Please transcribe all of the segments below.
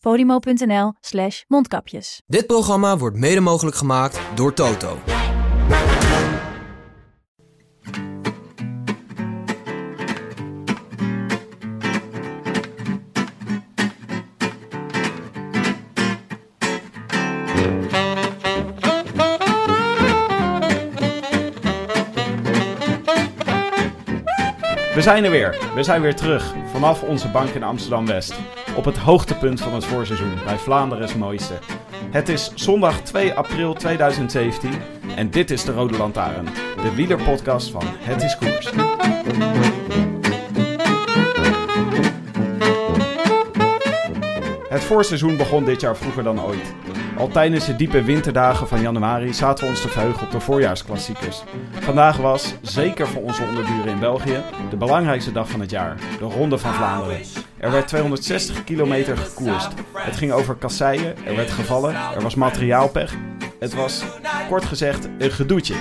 podimo.nl slash mondkapjes. Dit programma wordt mede mogelijk gemaakt door Toto. We zijn er weer. We zijn weer terug vanaf onze bank in Amsterdam-West. Op het hoogtepunt van het voorseizoen bij Vlaanderen's mooiste. Het is zondag 2 april 2017 en dit is de Rode Lantaarn. De wielerpodcast van Het is Koers. Het voorseizoen begon dit jaar vroeger dan ooit. Al tijdens de diepe winterdagen van januari zaten we ons te verheugen op de voorjaarsklassiekers. Vandaag was, zeker voor onze onderburen in België, de belangrijkste dag van het jaar, de Ronde van Vlaanderen. Er werd 260 kilometer gekoerst. Het ging over kasseien, er werd gevallen, er was materiaalpech. Het was, kort gezegd, een gedoetje.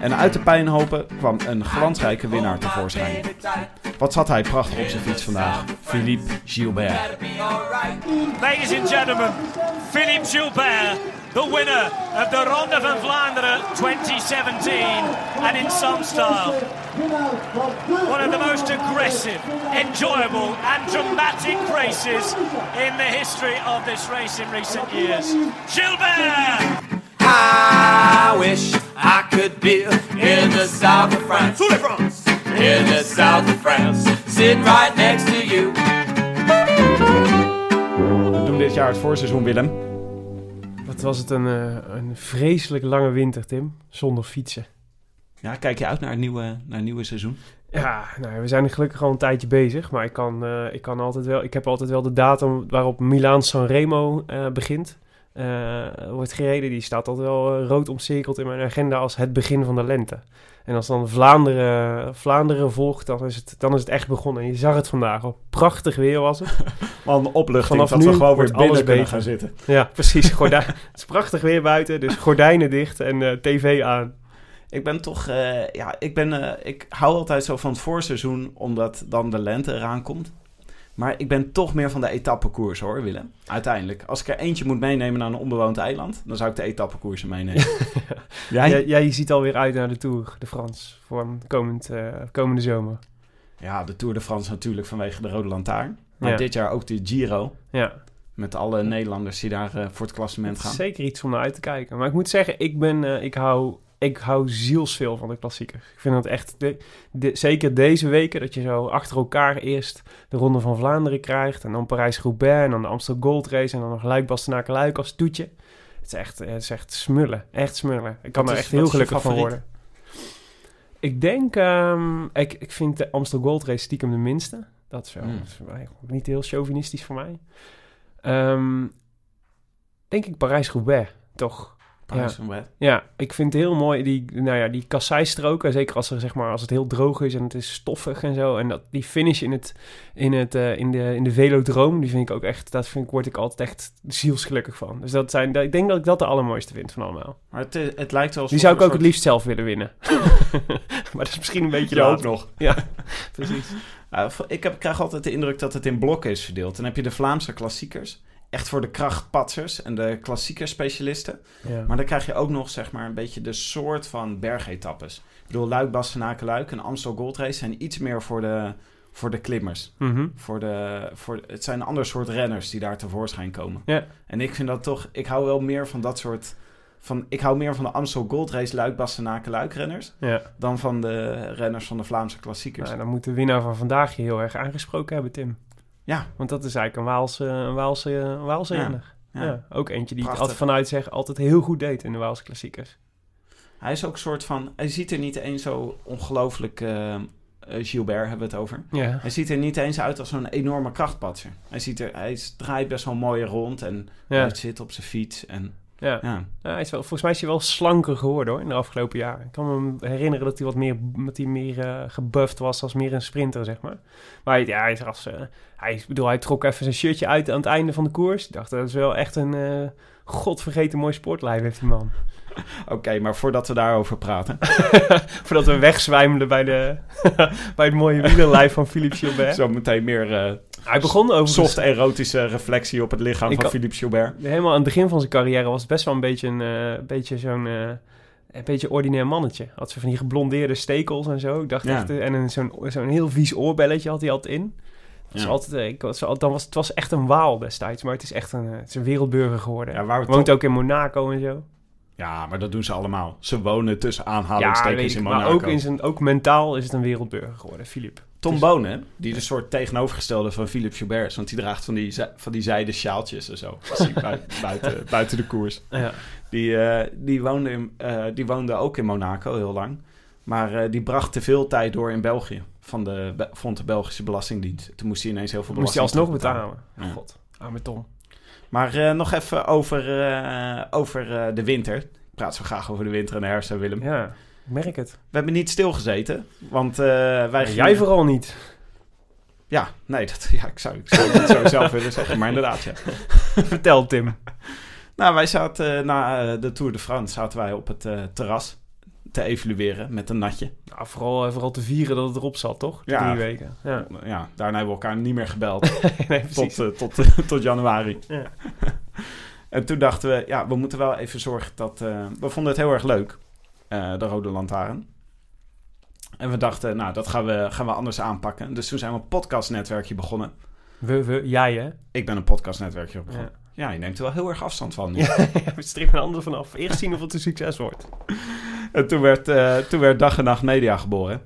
En uit de pijnhopen kwam een glansrijke winnaar tevoorschijn. Wat zat hij prachtig op zijn fiets vandaag? Philippe Gilbert. Ladies and gentlemen, Philippe Gilbert, the winner of the Ronde van Vlaanderen 2017, and in some style. One of the most aggressive, enjoyable, and dramatic races in the history of this race in recent years. Gilbert! I wish I could be in the south of France. In the south of France, sitting right next to you. We doen dit jaar het voorseizoen, Willem. Wat was het een, eh, een vreselijk lange winter, Tim. Zonder fietsen. Ja, kijk je uit naar het nieuwe, naar het nieuwe seizoen? Ja, nou, we zijn gelukkig al een tijdje bezig. Maar ik, kan, eh, ik, kan altijd wel, ik heb altijd wel de datum waarop Milaan Sanremo eh begint. eh, wordt gereden. Die staat altijd wel rood omcirkeld in mijn agenda als het begin van de lente. En als dan Vlaanderen, Vlaanderen volgt, dan is, het, dan is het echt begonnen. En je zag het vandaag al. Prachtig weer was het. Man, opluchting Vanaf dat nu we gewoon weer binnen alles kunnen gaan zitten. Ja, precies. Gordijn, het is prachtig weer buiten, dus gordijnen dicht en eh, tv aan. Ik ben toch, eh, ja, ik ben, eh, ik hou altijd zo van het voorseizoen, omdat dan de lente eraan komt. Maar ik ben toch meer van de etappekoers hoor, Willem. Uiteindelijk. Als ik er eentje moet meenemen naar een onbewoond eiland, dan zou ik de etappekoersen meenemen. Jij? Jij, jij ziet alweer uit naar de Tour de France voor komend, eh, komende zomer. Ja, de Tour de France natuurlijk vanwege de Rode Lantaarn. Maar Ja. dit jaar ook de Giro. Ja, Met alle Nederlanders die daar eh, voor het klassement gaan. zeker iets om naar uit te kijken. Maar ik moet zeggen, ik, ben, eh, ik, hou, ik hou zielsveel van de klassiekers. Ik vind dat echt, de, de- zeker deze weken, dat je zo achter elkaar eerst de Ronde van Vlaanderen krijgt. En dan Parijs-Roubaix en dan de Amstel Gold Race en dan nog luik bastenaken luik als toetje. Het is echt, het is echt smullen, echt smullen. Ik kan Wat er is- echt heel gelukkig van worden. Ik denk, ehm, ik, ik vind de Amstel Gold Race stiekem de minste. Dat is wel Hmm. dat is voor mij niet heel chauvinistisch voor mij. Ehm, denk ik Parijs-Roubaix, toch? Wet. Ja, ik vind het heel mooi, die, nou ja, die kasseistroken. Zeker als, er, zeg maar, als het heel droog is en het is stoffig en zo. En dat, die finish in, het, in, het, eh, in, de, in de velodroom, die vind ik ook echt... Dat vind ik, word ik altijd echt zielsgelukkig van. Dus dat zijn, ik denk dat ik dat de allermooiste vind van allemaal. Maar het, is- het lijkt wel Die zou ik ook het liefst zelf willen winnen. maar dat is misschien een beetje Je de ook hoop. nog. Ja, precies. Ja, ik heb, krijg altijd de indruk dat het in blokken is verdeeld. Dan heb je de Vlaamse klassiekers. Echt voor de krachtpatsers en de klassieke specialisten. Ja. Maar dan krijg je ook nog zeg maar een beetje de soort van bergetappes. Ik bedoel, Luik, Bastenaken, Luik en Amstel Gold Race zijn iets meer voor de, voor de klimmers. Mhm. Voor de, voor, het zijn een ander soort renners die daar tevoorschijn komen. Ja. En ik vind dat toch... Ik hou wel meer van dat soort... Van, ik hou meer van de Amstel Gold Race Luik, Bastenaken, Luik renners... ja. dan van de renners van de Vlaamse klassiekers. Nou, dan moet de winnaar van vandaag je heel erg aangesproken hebben, Tim. Ja. Want dat is eigenlijk een Waalse, een Waalse, een Waalse Ja. Ja. Ja. ook eentje die het altijd vanuit zeg altijd heel goed deed in de Waalse klassiekers. Hij is ook een soort van... Hij ziet er niet eens zo ongelooflijk eh, eh, Gilbert hebben we het over. Ja. Hij ziet er niet eens uit als zo'n enorme krachtpatser. Hij, ziet er, hij draait best wel mooi rond en Ja. hij zit op zijn fiets. En, Ja. ja. Ja, hij is wel, volgens mij is hij wel slanker geworden hoor, in de afgelopen jaren. Ik kan me herinneren dat hij wat meer, dat hij meer eh, gebufft was als meer een sprinter, zeg maar. Maar hij- ja, hij is als, eh, hij, bedoel, hij trok even zijn shirtje uit aan het einde van de koers. Ik dacht, dat is wel echt een eh, godvergeten mooi sportlijf heeft die man. Oké, maar voordat we daarover praten. Voordat we wegzwijmelen bij, de, bij het mooie wielerlijf van Philippe Gilbert. Zo meteen meer eh, Hij begon over soft erotische reflectie op het lichaam Ik van Philippe Gilbert. Helemaal aan het begin van zijn carrière was het best wel een beetje, een, eh, beetje zo'n... eh, een beetje ordinair mannetje. Had ze van die geblondeerde stekels en zo. Ik dacht Ja. echt... En zo'n, zo'n heel vies oorbelletje had hij altijd in. Het was Ja. altijd, ik was, dan was, het was echt een waal destijds. Maar het is echt een, het is een wereldburger geworden. Ja, waar we Woont ook in Monaco en zo. Ja, maar dat doen ze allemaal. Ze wonen tussen aanhalingstekens in maar Monaco. ook, in zijn, ook mentaal is het een wereldburger geworden, Philippe. Tom Dus- Bonen, die de soort tegenovergestelde van Philippe Gilbert is. Want die draagt van die, van die zijde sjaaltjes en zo. Buiten, buiten, de koers. Ja. Die, eh, die, woonde in, eh, die woonde ook in Monaco heel lang. Maar eh, die bracht te veel tijd door in België. Van de, vond de Belgische Belastingdienst. Toen moest hij ineens heel veel Moest hij belasting alsnog betalen. Ja. God, arme Tom. Maar eh, nog even over, eh, over eh, de winter. Ik praat zo graag over de winter en de herfst, hè, Willem. Ja, ik merk het. We hebben niet stilgezeten. Want wij gingen- jij vooral niet. Ja, nee, dat, ja, ik zou, ik zou het zo zelf willen zeggen. Maar inderdaad, ja. Vertel, Tim. Nou, wij zaten na de Tour de France zaten wij op het terras te evalueren met een natje. Nou, vooral, eh, vooral te vieren dat het erop zat, toch? Ja. drie weken. Ja, Ja, daarna hebben we elkaar niet meer gebeld nee, tot, eh, tot, tot januari. Ja. En toen dachten we, ja, we moeten wel even zorgen dat... eh, we vonden het heel erg leuk, eh, de Rode Lantaarn. En we dachten, nou, dat gaan we, gaan we anders aanpakken. Dus toen zijn we een podcastnetwerkje begonnen. We, we, jij hè? Ik ben een podcastnetwerkje begonnen. Ja. Je neemt er wel heel erg afstand van. Ja, we strikken een ander vanaf. Eerst zien of het een succes wordt. En toen werd, eh, toen werd Dag en Nacht Media geboren.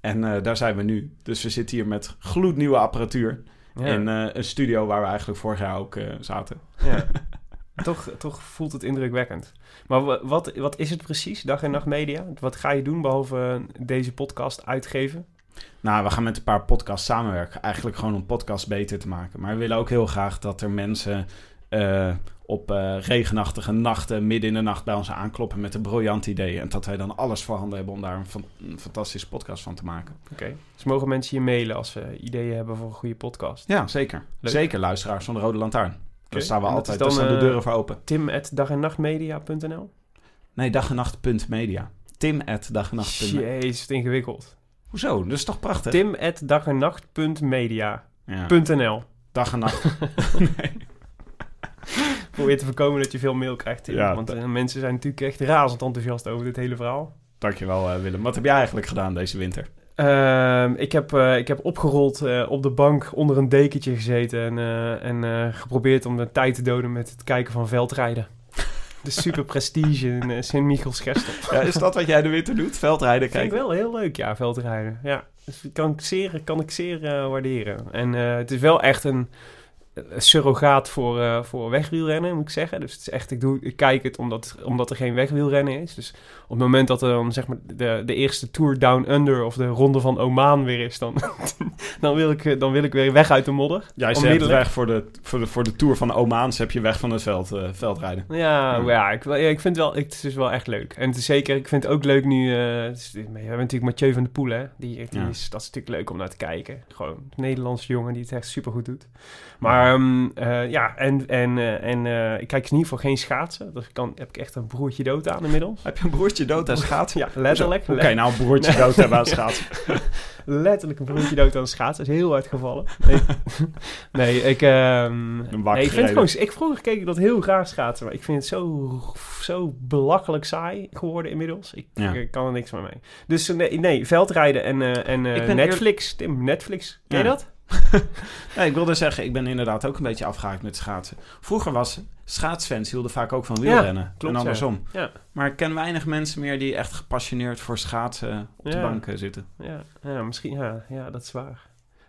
En eh, daar zijn we nu. Dus we zitten hier met gloednieuwe apparatuur. Ja. In eh, een studio waar we eigenlijk vorig jaar ook zaten. ja. toch, toch voelt het indrukwekkend. Maar wa- wat, wat is het precies, Dag en Nacht Media? Wat ga je doen behalve eh, deze podcast uitgeven? Nou, we gaan met een paar podcasts samenwerken. Eigenlijk gewoon om podcasts beter te maken. Maar we willen ook heel graag dat er mensen eh, op eh, regenachtige nachten... midden in de nacht bij ons aankloppen met een briljant idee. En dat wij dan alles voorhanden hebben om daar een, fan- een fantastische podcast van te maken. Oké. Dus mogen mensen je mailen als ze ideeën hebben voor een goede podcast? Ja, zeker. Leuk. Zeker luisteraars van de Rode Lantaarn. Daar staan we altijd, dan, daar staan de eh, deuren voor open. Tim at dagennachtmedia.nl Nee, dag en nacht.media. Tim at dag en nacht. Jezus, wat ingewikkeld. Hoezo? Dat is toch prachtig? Tim Ja. Dag en nacht. Probeer te voorkomen dat je veel mail krijgt, Tim. Ja, Want eh, mensen zijn natuurlijk echt razend enthousiast over dit hele verhaal. Dankjewel eh, Willem. Wat heb jij eigenlijk gedaan deze winter? Ehm, ik, heb, eh, ik heb opgerold eh, op de bank onder een dekentje gezeten en, eh, en eh, geprobeerd om de tijd te doden met het kijken van veldrijden. De super prestige in uh, Sint-Michels-Gestel. Ja, is dat wat jij de winter doet? Veldrijden Vind ik kijken? wel heel leuk, ja, veldrijden. Ja, dus kan ik zeer, kan ik zeer eh, waarderen. En eh, het is wel echt een, surrogaat voor, eh, voor wegwielrennen, moet ik zeggen. Dus het is echt, ik, doe, ik kijk het omdat, omdat er geen wegwielrennen is. Dus op het moment dat er dan zeg maar de, de eerste Tour Down Under of de Ronde van Oman weer is, dan, dan, wil, ik, eh, dan wil ik weer weg uit de modder. Zet Onmiddellijk. weg voor de, voor, de, voor de Tour van de Omaans heb je weg van het veld, eh, veldrijden. Ja, Ja. ja, ik, ja, ik vind wel, ik, het is wel echt leuk. En het is zeker, ik vind het ook leuk nu, het is- we hebben natuurlijk Mathieu van der Poel, hè. Die, die Ja. is, dat is natuurlijk leuk om naar te kijken. Gewoon een Nederlandse jongen die het echt super goed doet. Maar ehm, eh, ja, en, en, en ik kijk in ieder geval geen schaatsen. Dus kan, heb ik echt een broertje dood aan inmiddels. Heb je een broertje dood aan schaatsen? Ja, letterlijk. Je nou een broertje dood aan schaatsen? Letterlijk een broertje dood aan schaatsen. Dat is heel hard gevallen. Nee, nee ik... ehm, Een wak nee, ik vind gereden. het gewoon... Ik vroeger keek ik dat heel graag schaatsen. Maar ik vind het zo, zo belachelijk saai geworden inmiddels. Ik, Ja. ik kan er niks meer mee. Dus nee, nee veldrijden en, eh, en eh, Netflix. Tim, Netflix. Ken je Ja. dat? Nee, ik wilde zeggen, ik ben inderdaad ook een beetje afgehaakt met schaatsen. Vroeger was schaatsfans hielden vaak ook van wielrennen. klopt, en andersom. Ja. Maar ik ken weinig mensen meer die echt gepassioneerd voor schaatsen op de Ja. bank eh, zitten. Ja, ja, misschien. Ja, ja, dat is waar.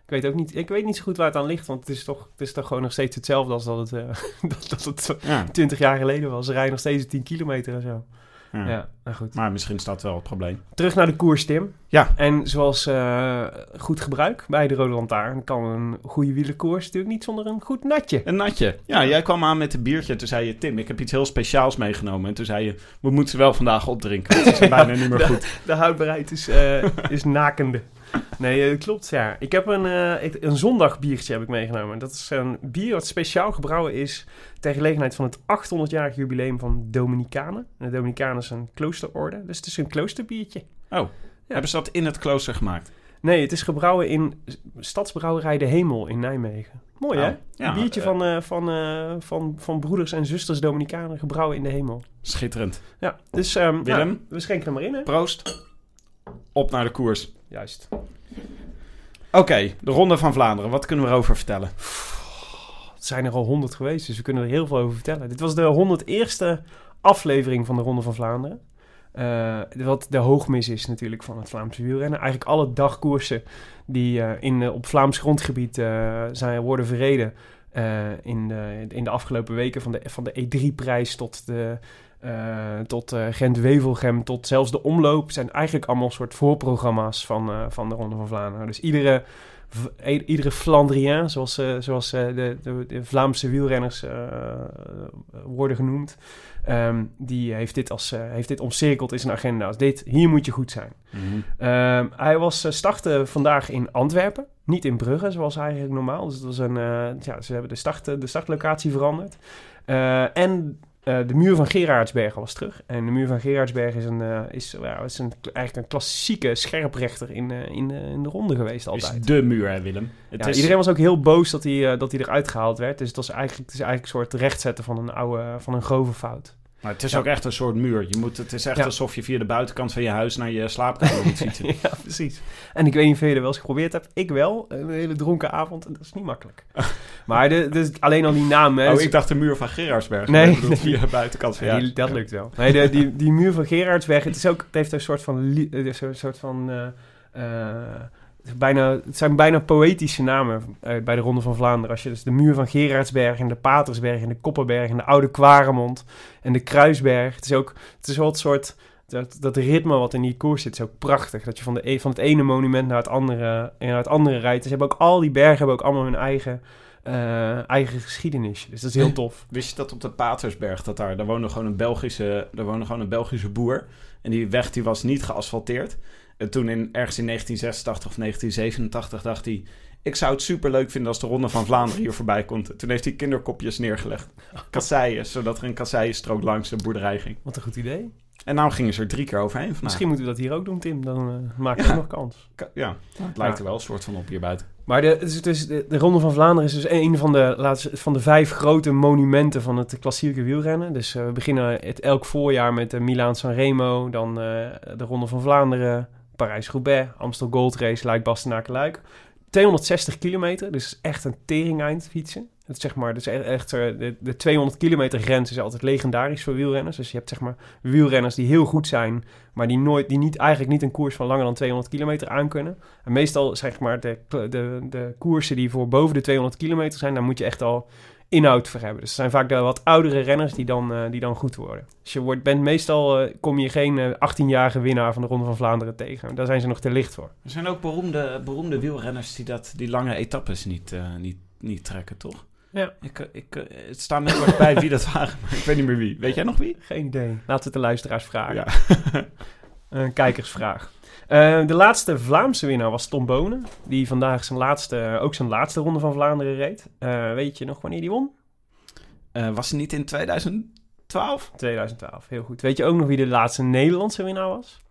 Ik weet ook niet, ik weet niet zo goed waar het aan ligt, want het is toch, het is toch gewoon nog steeds hetzelfde als dat het, eh, dat, dat het Ja. 20 jaar geleden was. Ze rijden nog steeds 10 kilometer en zo. Ja. Ja, nou goed. Maar misschien is dat wel het probleem. Terug naar de koers, Tim. Ja. En zoals eh, goed gebruik bij de Rode Lantaarn... kan een goede wielerkoers natuurlijk niet zonder een goed natje. Een natje. Ja, jij kwam aan met een biertje. Toen zei je, Tim, ik heb iets heel speciaals meegenomen. En toen zei je, we moeten ze wel vandaag opdrinken. Het is bijna niet meer goed. De houdbaarheid is, eh, is nakende. Nee, dat klopt, ja. Ik heb een, eh, een zondagbiertje heb ik meegenomen. Dat is een bier wat speciaal gebrouwen is... ter gelegenheid van het 800-jarig jubileum van Dominicanen. En de Dominicanen is een kloosterorde, dus het is een kloosterbiertje. Hebben ze dat in het klooster gemaakt? Nee, het is gebrouwen in Stadsbrouwerij De Hemel in Nijmegen. Mooi, hè? Oh, ja, een biertje eh, van, eh, van, eh, van, van broeders en zusters Dominicanen gebrouwen in De Hemel. Schitterend. Ja, dus ehm, Willem? nou, we schenken er maar in, hè? Proost. Op naar de koers. Juist. Oké, de Ronde van Vlaanderen. Wat kunnen we erover vertellen? Het zijn er al honderd geweest, dus we kunnen er heel veel over vertellen. Dit was de 101ste aflevering van de Ronde van Vlaanderen. Eh, wat de hoogmis is natuurlijk van het Vlaamse wielrennen. Eigenlijk alle dagkoersen die eh, in, eh, op Vlaams grondgebied zijn, worden verreden... in, de, in de afgelopen weken van de, van de E3-prijs tot de... eh, tot eh, Gent-Wevelgem, tot zelfs de omloop... zijn eigenlijk allemaal soort voorprogramma's van, eh, van de Ronde van Vlaanderen. Dus iedere i- iedere Flandrien, zoals, zoals de, de, de Vlaamse wielrenners worden genoemd, ehm, die heeft dit, als, heeft dit omcirkeld in zijn agenda. Als dit, hier moet je goed zijn. Ehm, hij was uh, startte vandaag in Antwerpen, niet in Brugge, zoals eigenlijk normaal. Dus het was een, ja, ze hebben de, start, de startlocatie veranderd. En de muur van Gerardsbergen was terug. En de muur van Gerardsbergen is, een, eh, is, ja, is een, eigenlijk een klassieke scherprechter in, eh, in, de- in de ronde geweest altijd. is de muur, hè, Willem? Het Ja, is... Iedereen was ook heel boos dat hij, eh, dat hij eruit gehaald werd. Dus het, was eigenlijk, het is eigenlijk een soort rechtzetten van een oude, van een grove fout. Maar het is Ja. ook echt een soort muur. Je moet, het is echt Ja. alsof je via de buitenkant van je huis naar je slaapkamer moet fietsen. ja, precies. En ik weet niet of je dat wel eens geprobeerd hebt. Ik wel. Een hele dronken avond. En dat is niet makkelijk. maar de, dus alleen al die naam. Hè, Oh, dus- ik dacht de muur van Gerardsberg. Nee, bedoel via de buitenkant van Ja, je die- huis. dat lukt wel. Nee, de, die, die muur van Gerardsberg, het, is ook, het heeft een soort van... Een soort van eh, eh, bijna, het zijn bijna poëtische namen eh, bij de Ronde van Vlaanderen. Als je dus de muur van Gerardsberg en de Patersberg en de Kopperberg en de Oude Kwaremond en de Kruisberg. Het is ook het is wel het soort... Dat, dat ritme wat in die koers zit is ook prachtig. Dat je van, de, e- van het ene monument naar het andere, eh, naar het andere rijdt. Dus ze hebben ook al die bergen hebben ook allemaal hun eigen, eh, eigen geschiedenis. Dus dat is heel tof. Wist je dat op de Patersberg, dat daar, daar woonde gewoon een Belgische, daar woonde gewoon een Belgische boer. En die weg die was niet geasfalteerd. En toen in, ergens in 1986 of 1987 dacht hij... Ik zou het super leuk vinden als de Ronde van Vlaanderen hier voorbij komt. Toen heeft hij kinderkopjes neergelegd. Kasseien, zodat er een kasseienstrook langs de boerderij ging. Wat een goed idee. En nou gingen ze er drie keer overheen vandaag. Misschien moeten we dat hier ook doen, Tim. Dan eh maken we Ja. ook nog kans. Ka- Ja, het lijkt er wel een soort van op hier buiten. Maar de, dus, dus de, de Ronde van Vlaanderen is dus een van de, laatste, van de vijf grote monumenten van het klassieke wielrennen. Dus eh, we beginnen het elk voorjaar met de Milaan-San Remo, dan eh, de Ronde van Vlaanderen, Parijs-Roubaix, Amstel Gold Race, Luik, Bastenaken, Luik. 260 kilometer, dus echt een tering-eind fietsen. Het zeg maar, dus echt, echt eh, de, de 200 kilometer grens is altijd legendarisch voor wielrenners. Dus je hebt zeg maar wielrenners die heel goed zijn, maar die, nooit, die niet, eigenlijk niet een koers van langer dan 200 kilometer aankunnen. En meestal zeg maar de, de, de koersen die voor boven de 200 kilometer zijn, daar moet je echt al inhoud voor hebben. Dus het zijn vaak de wat oudere renners die dan, eh, die dan goed worden. Dus je wordt, bent meestal, eh, kom je geen eh, 18-jarige winnaar van de Ronde van Vlaanderen tegen. Daar zijn ze nog te licht voor. Er zijn ook beroemde, beroemde wielrenners die dat, die lange etappes niet, niet, niet trekken, toch? Ja. Ik, ik, het staat me erg bij wie dat waren, maar ik weet niet meer wie. Weet jij nog wie? Geen idee. Laten we het de luisteraars vragen. Ja. Een kijkersvraag. Eh, de laatste Vlaamse winnaar was Tom Bonen. Die vandaag zijn laatste, ook zijn laatste ronde van Vlaanderen reed. Eh, weet je nog wanneer die won? Eh, was hij niet in 2012? 2012, heel goed. Weet je ook nog wie de laatste Nederlandse winnaar was?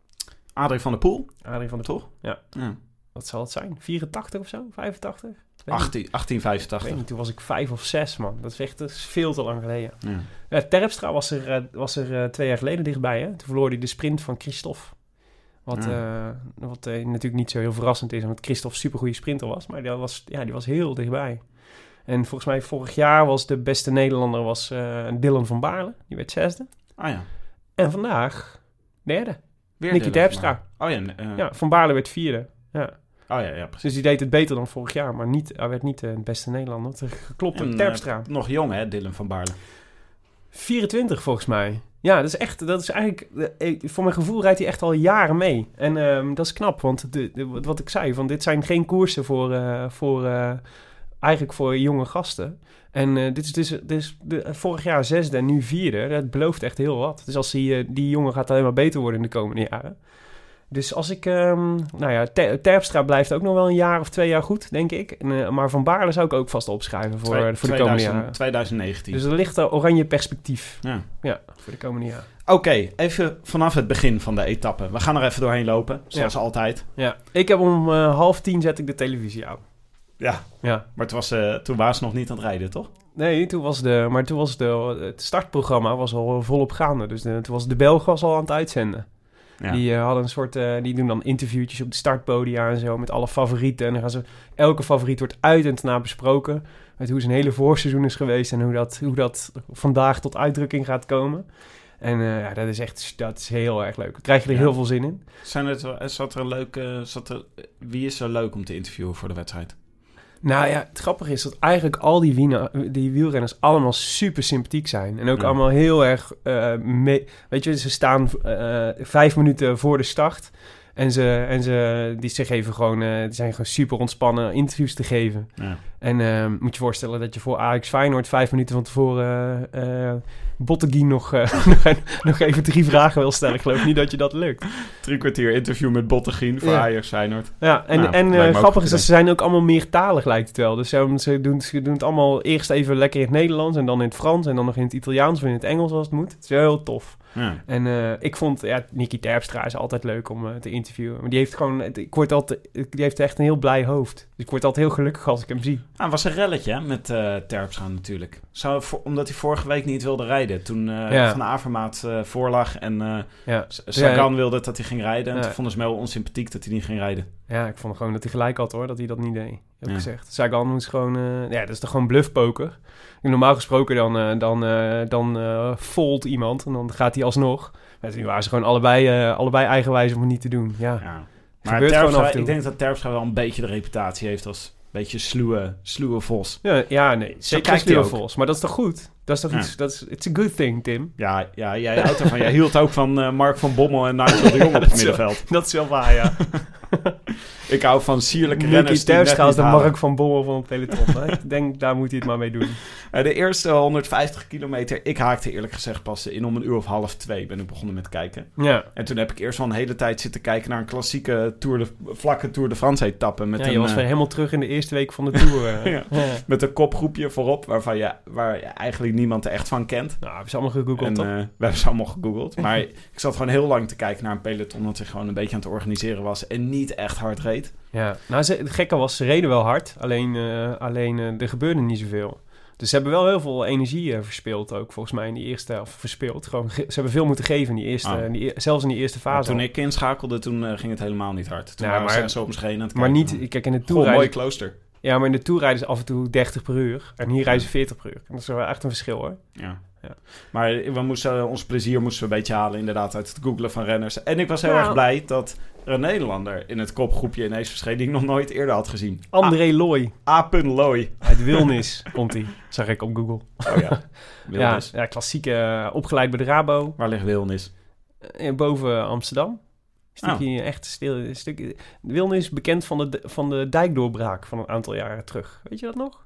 Adrie van der Poel? Adrie van der Poel. Ja. Ja. Wat zal het zijn? 84 of zo? 85? Weet niet. 18, Ik 1885. weet niet, toen was ik vijf of zes, man. Dat is echt dat is veel te lang geleden. Ja. Terpstra was er, eh, was er eh, twee jaar geleden dichtbij. Hè? Toen verloor hij de sprint van Christophe. Wat, eh, wat natuurlijk niet zo heel verrassend is, omdat Christophe een supergoeie sprinter was. Maar die was, ja, die was heel dichtbij. En volgens mij vorig jaar was de beste Nederlander was, Dylan van Baarle. Die werd zesde. Ah ja. En vandaag derde. Weer Nicky Terpstra. Oh ja. Ja, Van Baarle werd vierde. Ja. Oh ja, ja, precies. Dus die deed het beter dan vorig jaar. Maar niet, hij werd niet eh, de beste Nederlander. Geklopt door En, Terpstra. eh, nog jong hè, Dylan van Baarle. 24 volgens mij. Ja, dat is echt, dat is eigenlijk, eh, voor mijn gevoel rijdt hij echt al jaren mee. En ehm, dat is knap, want de, de- wat ik zei, van dit zijn geen koersen voor, eh, voor eh, eigenlijk voor jonge gasten. En eh, dit is dus, dit is de, vorig jaar zesde en nu vierde. Dat belooft echt heel wat. Dus als die, eh, die jongen gaat alleen maar beter worden in de komende jaren. Dus als ik, ehm, nou ja, Ter- Terpstra blijft ook nog wel een jaar of twee jaar goed, denk ik. En, eh, maar Van Baarle zou ik ook vast opschrijven voor, Twee- voor de komende 2000 jaren. 2019. Dus er ligt een oranje perspectief. Ja. Ja, voor de komende jaren. Oké, even vanaf het begin van de etappe. We gaan er even doorheen lopen, zoals altijd. Ja, ik heb om eh, half tien zet ik de televisie aan. Ja, Ja. maar het was, eh, toen waren ze nog niet aan het rijden, toch? Nee, toen was de, maar toen was de, het startprogramma was al volop gaande. Dus de, toen was de Belg was al aan het uitzenden. Ja. Die eh, hadden een soort, eh, die doen dan interviewtjes op de startpodia en zo met alle favorieten. En dan gaan ze, elke favoriet wordt uit en na besproken. Met hoe zijn hele voorseizoen is geweest en hoe dat, hoe dat vandaag tot uitdrukking gaat komen. En eh, ja, dat is echt, dat is heel erg leuk. Daar krijg je er Ja. heel veel zin in. Zijn het, zat er een leuke, zat er, wie is zo leuk om te interviewen voor de wedstrijd? Nou ja, het grappige is dat eigenlijk al die, die wielrenners allemaal super sympathiek zijn. En ook Ja. allemaal heel erg eh, mee... Weet je, ze staan eh, vijf minuten voor de start. En ze, en ze, die, ze geven gewoon, die zijn gewoon super ontspannen interviews te geven. Ja. En eh, moet je voorstellen dat je voor Ajax Feyenoord vijf minuten van tevoren Botteguin nog, eh, nog, even drie vragen wil stellen. Ik geloof niet dat je dat lukt. Drie kwartier interview met Bottegien voor Ja. Ajax Feyenoord. Ja, en, Nou, en grappig is dat ze zijn ook allemaal meertalig, lijkt het wel. Dus ze, ze, doen, ze doen het allemaal eerst even lekker in het Nederlands... en dan in het Frans en dan nog in het Italiaans of in het Engels als het moet. Het is wel heel tof. Ja. En ik vond, ja, Nicky Terpstra is altijd leuk om te interviewen. Maar die heeft gewoon, ik word altijd, die heeft echt een heel blij hoofd. Dus ik word altijd heel gelukkig als ik hem zie. Ah, was een relletje hè, met eh Terpstra natuurlijk. Zou, voor- omdat hij vorige week niet wilde rijden. Toen eh, Ja. Van Avermaat eh, voorlag en Ja, S- Sagan wilde dat hij ging rijden. En toen vonden ze me wel onsympathiek dat hij niet ging rijden. ja, ik vond gewoon dat hij gelijk had hoor, dat hij dat niet deed. Heb ik gezegd. Sagan moest gewoon, ja, dat is toch gewoon bluffpoker. Normaal gesproken dan, dan, dan fold iemand en dan gaat hij alsnog. Maar nu waren ze gewoon allebei, allebei eigenwijs om het niet te doen. Ja, Ja. Maar Terpstra, ik denk dat Terpstra wel een beetje de reputatie heeft als een beetje sluwe, sluwe vos. Ja, ja nee, zeker ook. Vos. Maar dat is toch goed? Dat is toch Ja. iets, dat is, it's a good thing, Tim. Ja, ja jij houdt ervan. Jij hield ook van eh, Mark van Bommel en Nigel de Jong op het middenveld. Dat is wel waar, ja. Ik hou van sierlijke Nicky renners Terpstra is de. Mark van Bommel van het peloton. ik denk, daar moet hij het maar mee doen. Eh, de eerste 150 kilometer, ik haakte eerlijk gezegd pas in om een uur of half twee ben ik begonnen met kijken. Ja, En toen heb ik eerst wel een hele tijd zitten kijken naar een klassieke Tour de, vlakke Tour de France etappe. Met ja een, je was eh, weer helemaal terug in de eerste week van de Tour. eh. Ja. ja. met een kopgroepje voorop, waarvan je, waar je eigenlijk niemand er echt van kent. Nou, hebben ze allemaal gegoogeld, En toch? we hebben ze allemaal gegoogeld. Maar ik zat gewoon heel lang te kijken naar een peloton dat zich gewoon een beetje aan het organiseren was. En niet echt hard reed. Ja, nou, ze, het gekke was, ze reden wel hard. Alleen, eh, alleen eh, er gebeurde niet zoveel. Dus ze hebben wel heel veel energie eh, verspeeld ook, volgens mij, in die eerste helft. Verspeeld. Gewoon, ge- ze hebben veel moeten geven in die eerste, Ah. in die, e- zelfs in die eerste Maar fase. toen al. ik inschakelde, toen ging het helemaal niet hard. Toen Ja, waren maar- ze heen aan het maar kijken. niet, kijk, in de Tour mooi rijden, klooster. ja, maar in de Tour rijden ze af en toe 30 per uur. En hier rijden ze 40 per uur. En dat is wel echt een verschil, hoor. Ja. Ja. Maar we moesten, ons plezier moesten we een beetje halen inderdaad uit het googlen van renners. En ik was heel Nou. erg blij dat er een Nederlander in het kopgroepje ineens verscheen die ik nog nooit eerder had gezien. André Looy A. Looy. uit Wilnis komt hij. Zag ik op Google. Oh ja, Wilnis. ja, klassieke, eh, opgeleid bij de Rabo. Waar ligt Wilnis? Eh, boven Amsterdam. Oh. Stukje echt stil. Stukje, Wilnis is bekend van de, van de dijkdoorbraak van een aantal jaren terug. Weet je dat nog?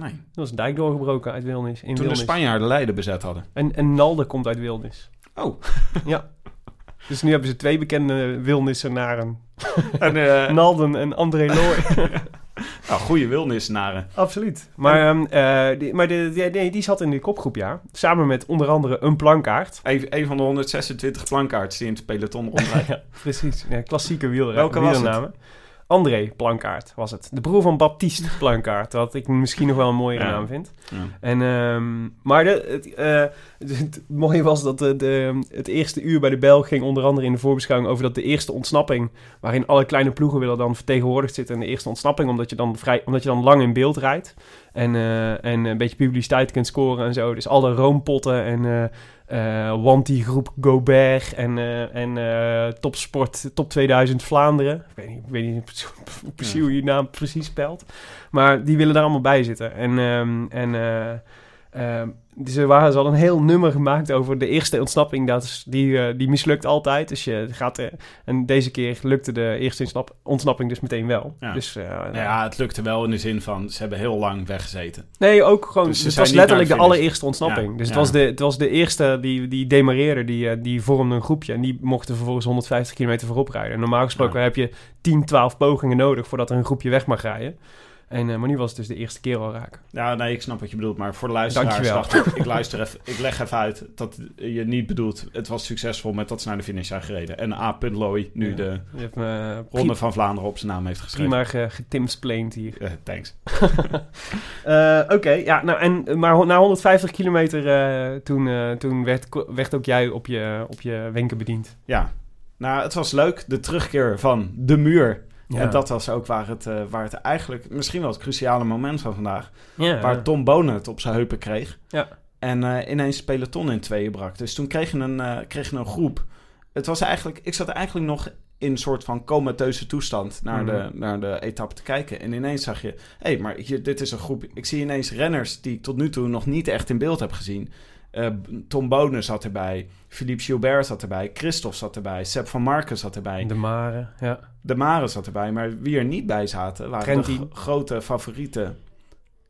Nee. Er was een dijk doorgebroken uit Wilnis. In Toen de. Spanjaarden Leiden bezet hadden. En, en Nalde komt uit Wilnis. Oh. Ja. Dus nu hebben ze twee bekende Wilnissenaren. En, eh Nalden en André Looy. nou, goede Wilnisnaren. Absoluut. Maar, ehm, eh, die, maar de, die, nee, die zat in die kopgroep, ja. Samen met onder andere een plankaart. Een, een van de 126 plankaarts die in het peloton rondrijdt. ja, precies. Ja, klassieke wieler, Welke was het? André Plankaart was het. De broer van Baptiste Plankaart. Wat ik misschien nog wel een mooiere Ja. naam vind. Ja. En, ehm, maar de, het, eh, het, het mooie was dat de, de, het eerste uur bij de Belg ging onder andere in de voorbeschouwing over dat de eerste ontsnapping, waarin alle kleine ploegen willen dan vertegenwoordigd zitten in de eerste ontsnapping, omdat je dan, vrij, omdat je dan lang in beeld rijdt en, eh, en een beetje publiciteit kunt scoren en zo. Dus alle roompotten en eh Wanty Groep Gobert en, eh, en Topsport Top 2000 Vlaanderen. Ik weet niet, ik weet niet precies hoe je naam precies spelt. Maar die willen daar allemaal bij zitten. En, ehm, en, eh, Ehm, dus waren, ze hadden een heel nummer gemaakt over de eerste ontsnapping. Dat is, die, eh, die mislukt altijd. Dus je gaat er, en deze keer lukte de eerste ontsnap- ontsnapping dus meteen wel. Ja. Dus, eh, Nou ja, het lukte wel in de zin van ze hebben heel lang weggezeten. Nee, ook gewoon. Dus ze het was letterlijk de allereerste ontsnapping. Ja, Dus het, ja. was de, het was de eerste die, die demareerde, die, eh, die vormde een groepje. En die mochten vervolgens 150 kilometer voorop rijden. En normaal gesproken heb je 10, 12 pogingen nodig voordat er een groepje weg mag rijden. En, eh, maar nu was het dus de eerste keer al raak. Ja, nee, ik snap wat je bedoelt. Maar voor de luisteraars dacht ik, ik luister even, ik leg even uit dat je niet bedoelt, het was succesvol met dat ze naar de finish zijn gereden. En A. Looy nu Ja. de uh, Ronde van Vlaanderen op zijn naam heeft geschreven. prima ge, getimsplained hier. Eh, thanks. Eh, Oké, ja, nou, en, maar na 150 kilometer eh, toen, eh, toen werd, werd ook jij op je, op je wenken bediend. Ja, nou, het was leuk. De terugkeer van de muur. Ja. En dat was ook waar het, eh, waar het eigenlijk, misschien wel het cruciale moment van vandaag, ja. waar Tom Bonen het op zijn heupen kreeg. Ja. En eh, ineens het peloton in tweeën brak. Dus toen kreeg je een, eh, kreeg je een groep. Het was eigenlijk, ik zat eigenlijk nog in een soort van comateuze toestand naar, de, Mhm. naar de etappe te kijken. En ineens zag je, hé, hey, maar hier, dit is een groep. Ik zie ineens renners die ik tot nu toe nog niet echt in beeld heb gezien. Tom Bonen zat erbij, Philippe Gilbert zat erbij, Christophe zat erbij, Sepp van Marken zat erbij. De Mare, ja. De Mare zat erbij, maar wie er niet bij zaten... waren Trentin. de g- grote favorieten.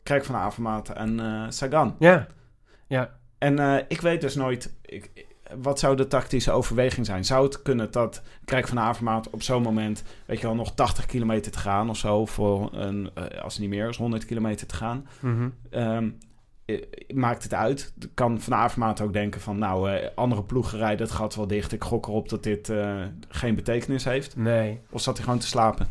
Kijk van Avermaat en eh, Sagan. Ja, ja. En eh, ik weet dus nooit... Ik, wat zou de tactische overweging zijn? Zou het kunnen dat Kijk van Avermaat op zo'n moment... weet je wel, nog 80 kilometer te gaan of zo... voor een, eh, als het niet meer is, 100 kilometer te gaan... Eh, maakt het uit. Kan Van Avermaat ook denken van... nou, eh, andere ploegen rijden het gat wel dicht. Ik gok erop dat dit eh, geen betekenis heeft. Nee. Of zat hij gewoon te slapen?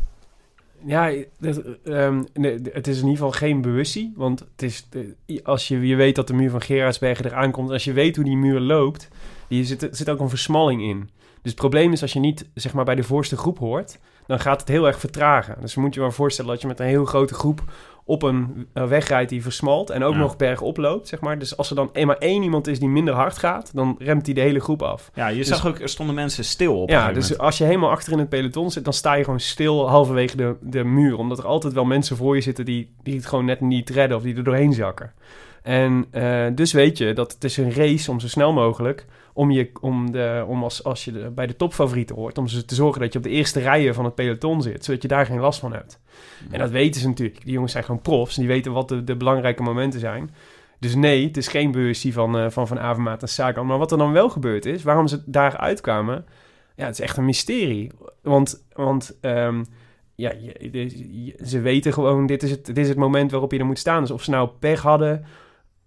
Ja, dat, ehm, nee, het is in ieder geval geen bewustie. Want het is, eh, als je, je weet dat de muur van Gerardsbergen eraan komt... als je weet hoe die muur loopt... die zit, er zit ook een versmalling in. Dus het probleem is als je niet zeg maar, bij de voorste groep hoort... dan gaat het heel erg vertragen. Dus moet je maar voorstellen dat je met een heel grote groep... op een eh, weg rijdt die versmalt en ook Ja. nog bergop loopt, zeg maar. Dus als er dan eenmaal één iemand is die minder hard gaat... dan remt hij de hele groep af. Ja, je Dus- zag ook, er stonden mensen stil op. Ja, dus als je helemaal achter in het peloton zit, dan sta je gewoon stil halverwege de, de muur. Omdat er altijd wel mensen voor je zitten die, die het gewoon net niet redden of die er doorheen zakken. En eh, dus weet je dat het is een race om zo snel mogelijk, om, je, om, de, om als, als je bij de topfavorieten hoort, om ze te zorgen dat je op de eerste rijen van het peloton zit, zodat je daar geen last van hebt. En dat weten ze natuurlijk. Die jongens zijn gewoon profs en die weten wat de, de belangrijke momenten zijn. Dus nee, het is geen bewustzijn van eh, Van, van Avermaat en Sagan. Maar wat er dan wel gebeurd is, waarom ze daar uitkwamen... Ja, het is echt een mysterie. Want, want ehm, ja, ze weten gewoon, dit is, het, dit is het moment waarop je er moet staan. Dus of ze nou pech hadden,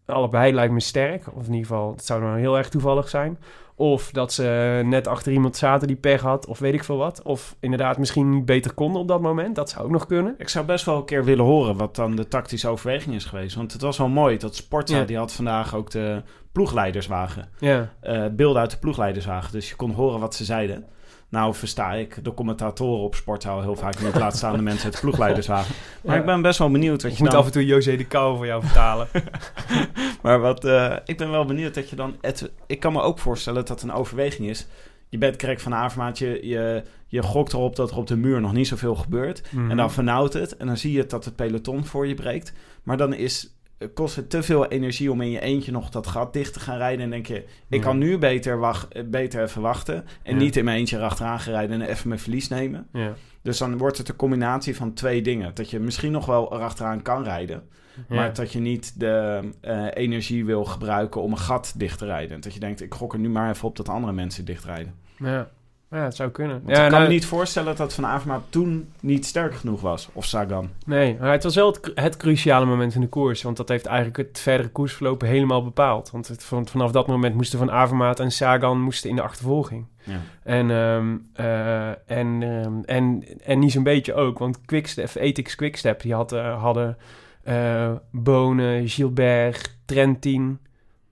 allebei lijkt me sterk. Of in ieder geval, het zou dan heel erg toevallig zijn. Of dat ze net achter iemand zaten die pech had, of weet ik veel wat. Of inderdaad misschien niet beter konden op dat moment. Dat zou ook nog kunnen. Ik zou best wel een keer willen horen wat dan de tactische overweging is geweest. Want het was wel mooi dat Sportza, Ja. die had vandaag ook de ploegleiderswagen. Ja, eh beelden uit de ploegleiderswagen. Dus je kon horen wat ze zeiden. Nou versta ik de commentatoren op Sportza al heel vaak niet. Laat staan de mensen uit de ploegleiderswagen. Maar Ja. ik ben best wel benieuwd wat ik je moet dan... af en toe José de Kou voor jou vertalen. Maar wat, eh, ik ben wel benieuwd dat je dan... Het, ik kan me ook voorstellen dat het een overweging is. Je bent Krek van Avermaat, je, je, je gokt erop dat er op de muur nog niet zoveel gebeurt. Mhm. En dan vernauwt het. En dan zie je dat het peloton voor je breekt. Maar dan is, kost het te veel energie om in je eentje nog dat gat dicht te gaan rijden. En denk je, ik kan nu beter, wacht, eh, beter even wachten. En niet in mijn eentje erachteraan gaan rijden en even mijn verlies nemen. Ja. Dus dan wordt het een combinatie van twee dingen. Dat je misschien nog wel erachteraan kan rijden. Ja. Maar dat je niet de eh, energie wil gebruiken om een gat dicht te rijden. Dat je denkt, ik gok er nu maar even op dat andere mensen dicht rijden. Ja. Ja, het zou kunnen. Want ja, ik kan nou, me niet voorstellen dat Van Avermaat toen niet sterk genoeg was. Of Sagan. Nee, maar het was wel het, cru- het cruciale moment in de koers. Want dat heeft eigenlijk het verdere koersverloop helemaal bepaald. Want het, van, vanaf dat moment moesten Van Avermaat en Sagan moesten in de achtervolging. Ja. En, ehm, eh, en, ehm, en, en niet zo'n beetje ook. Want Quickstep, Ethics Quickstep, die had, eh, hadden eh Bonen, Gilbert, Trentin.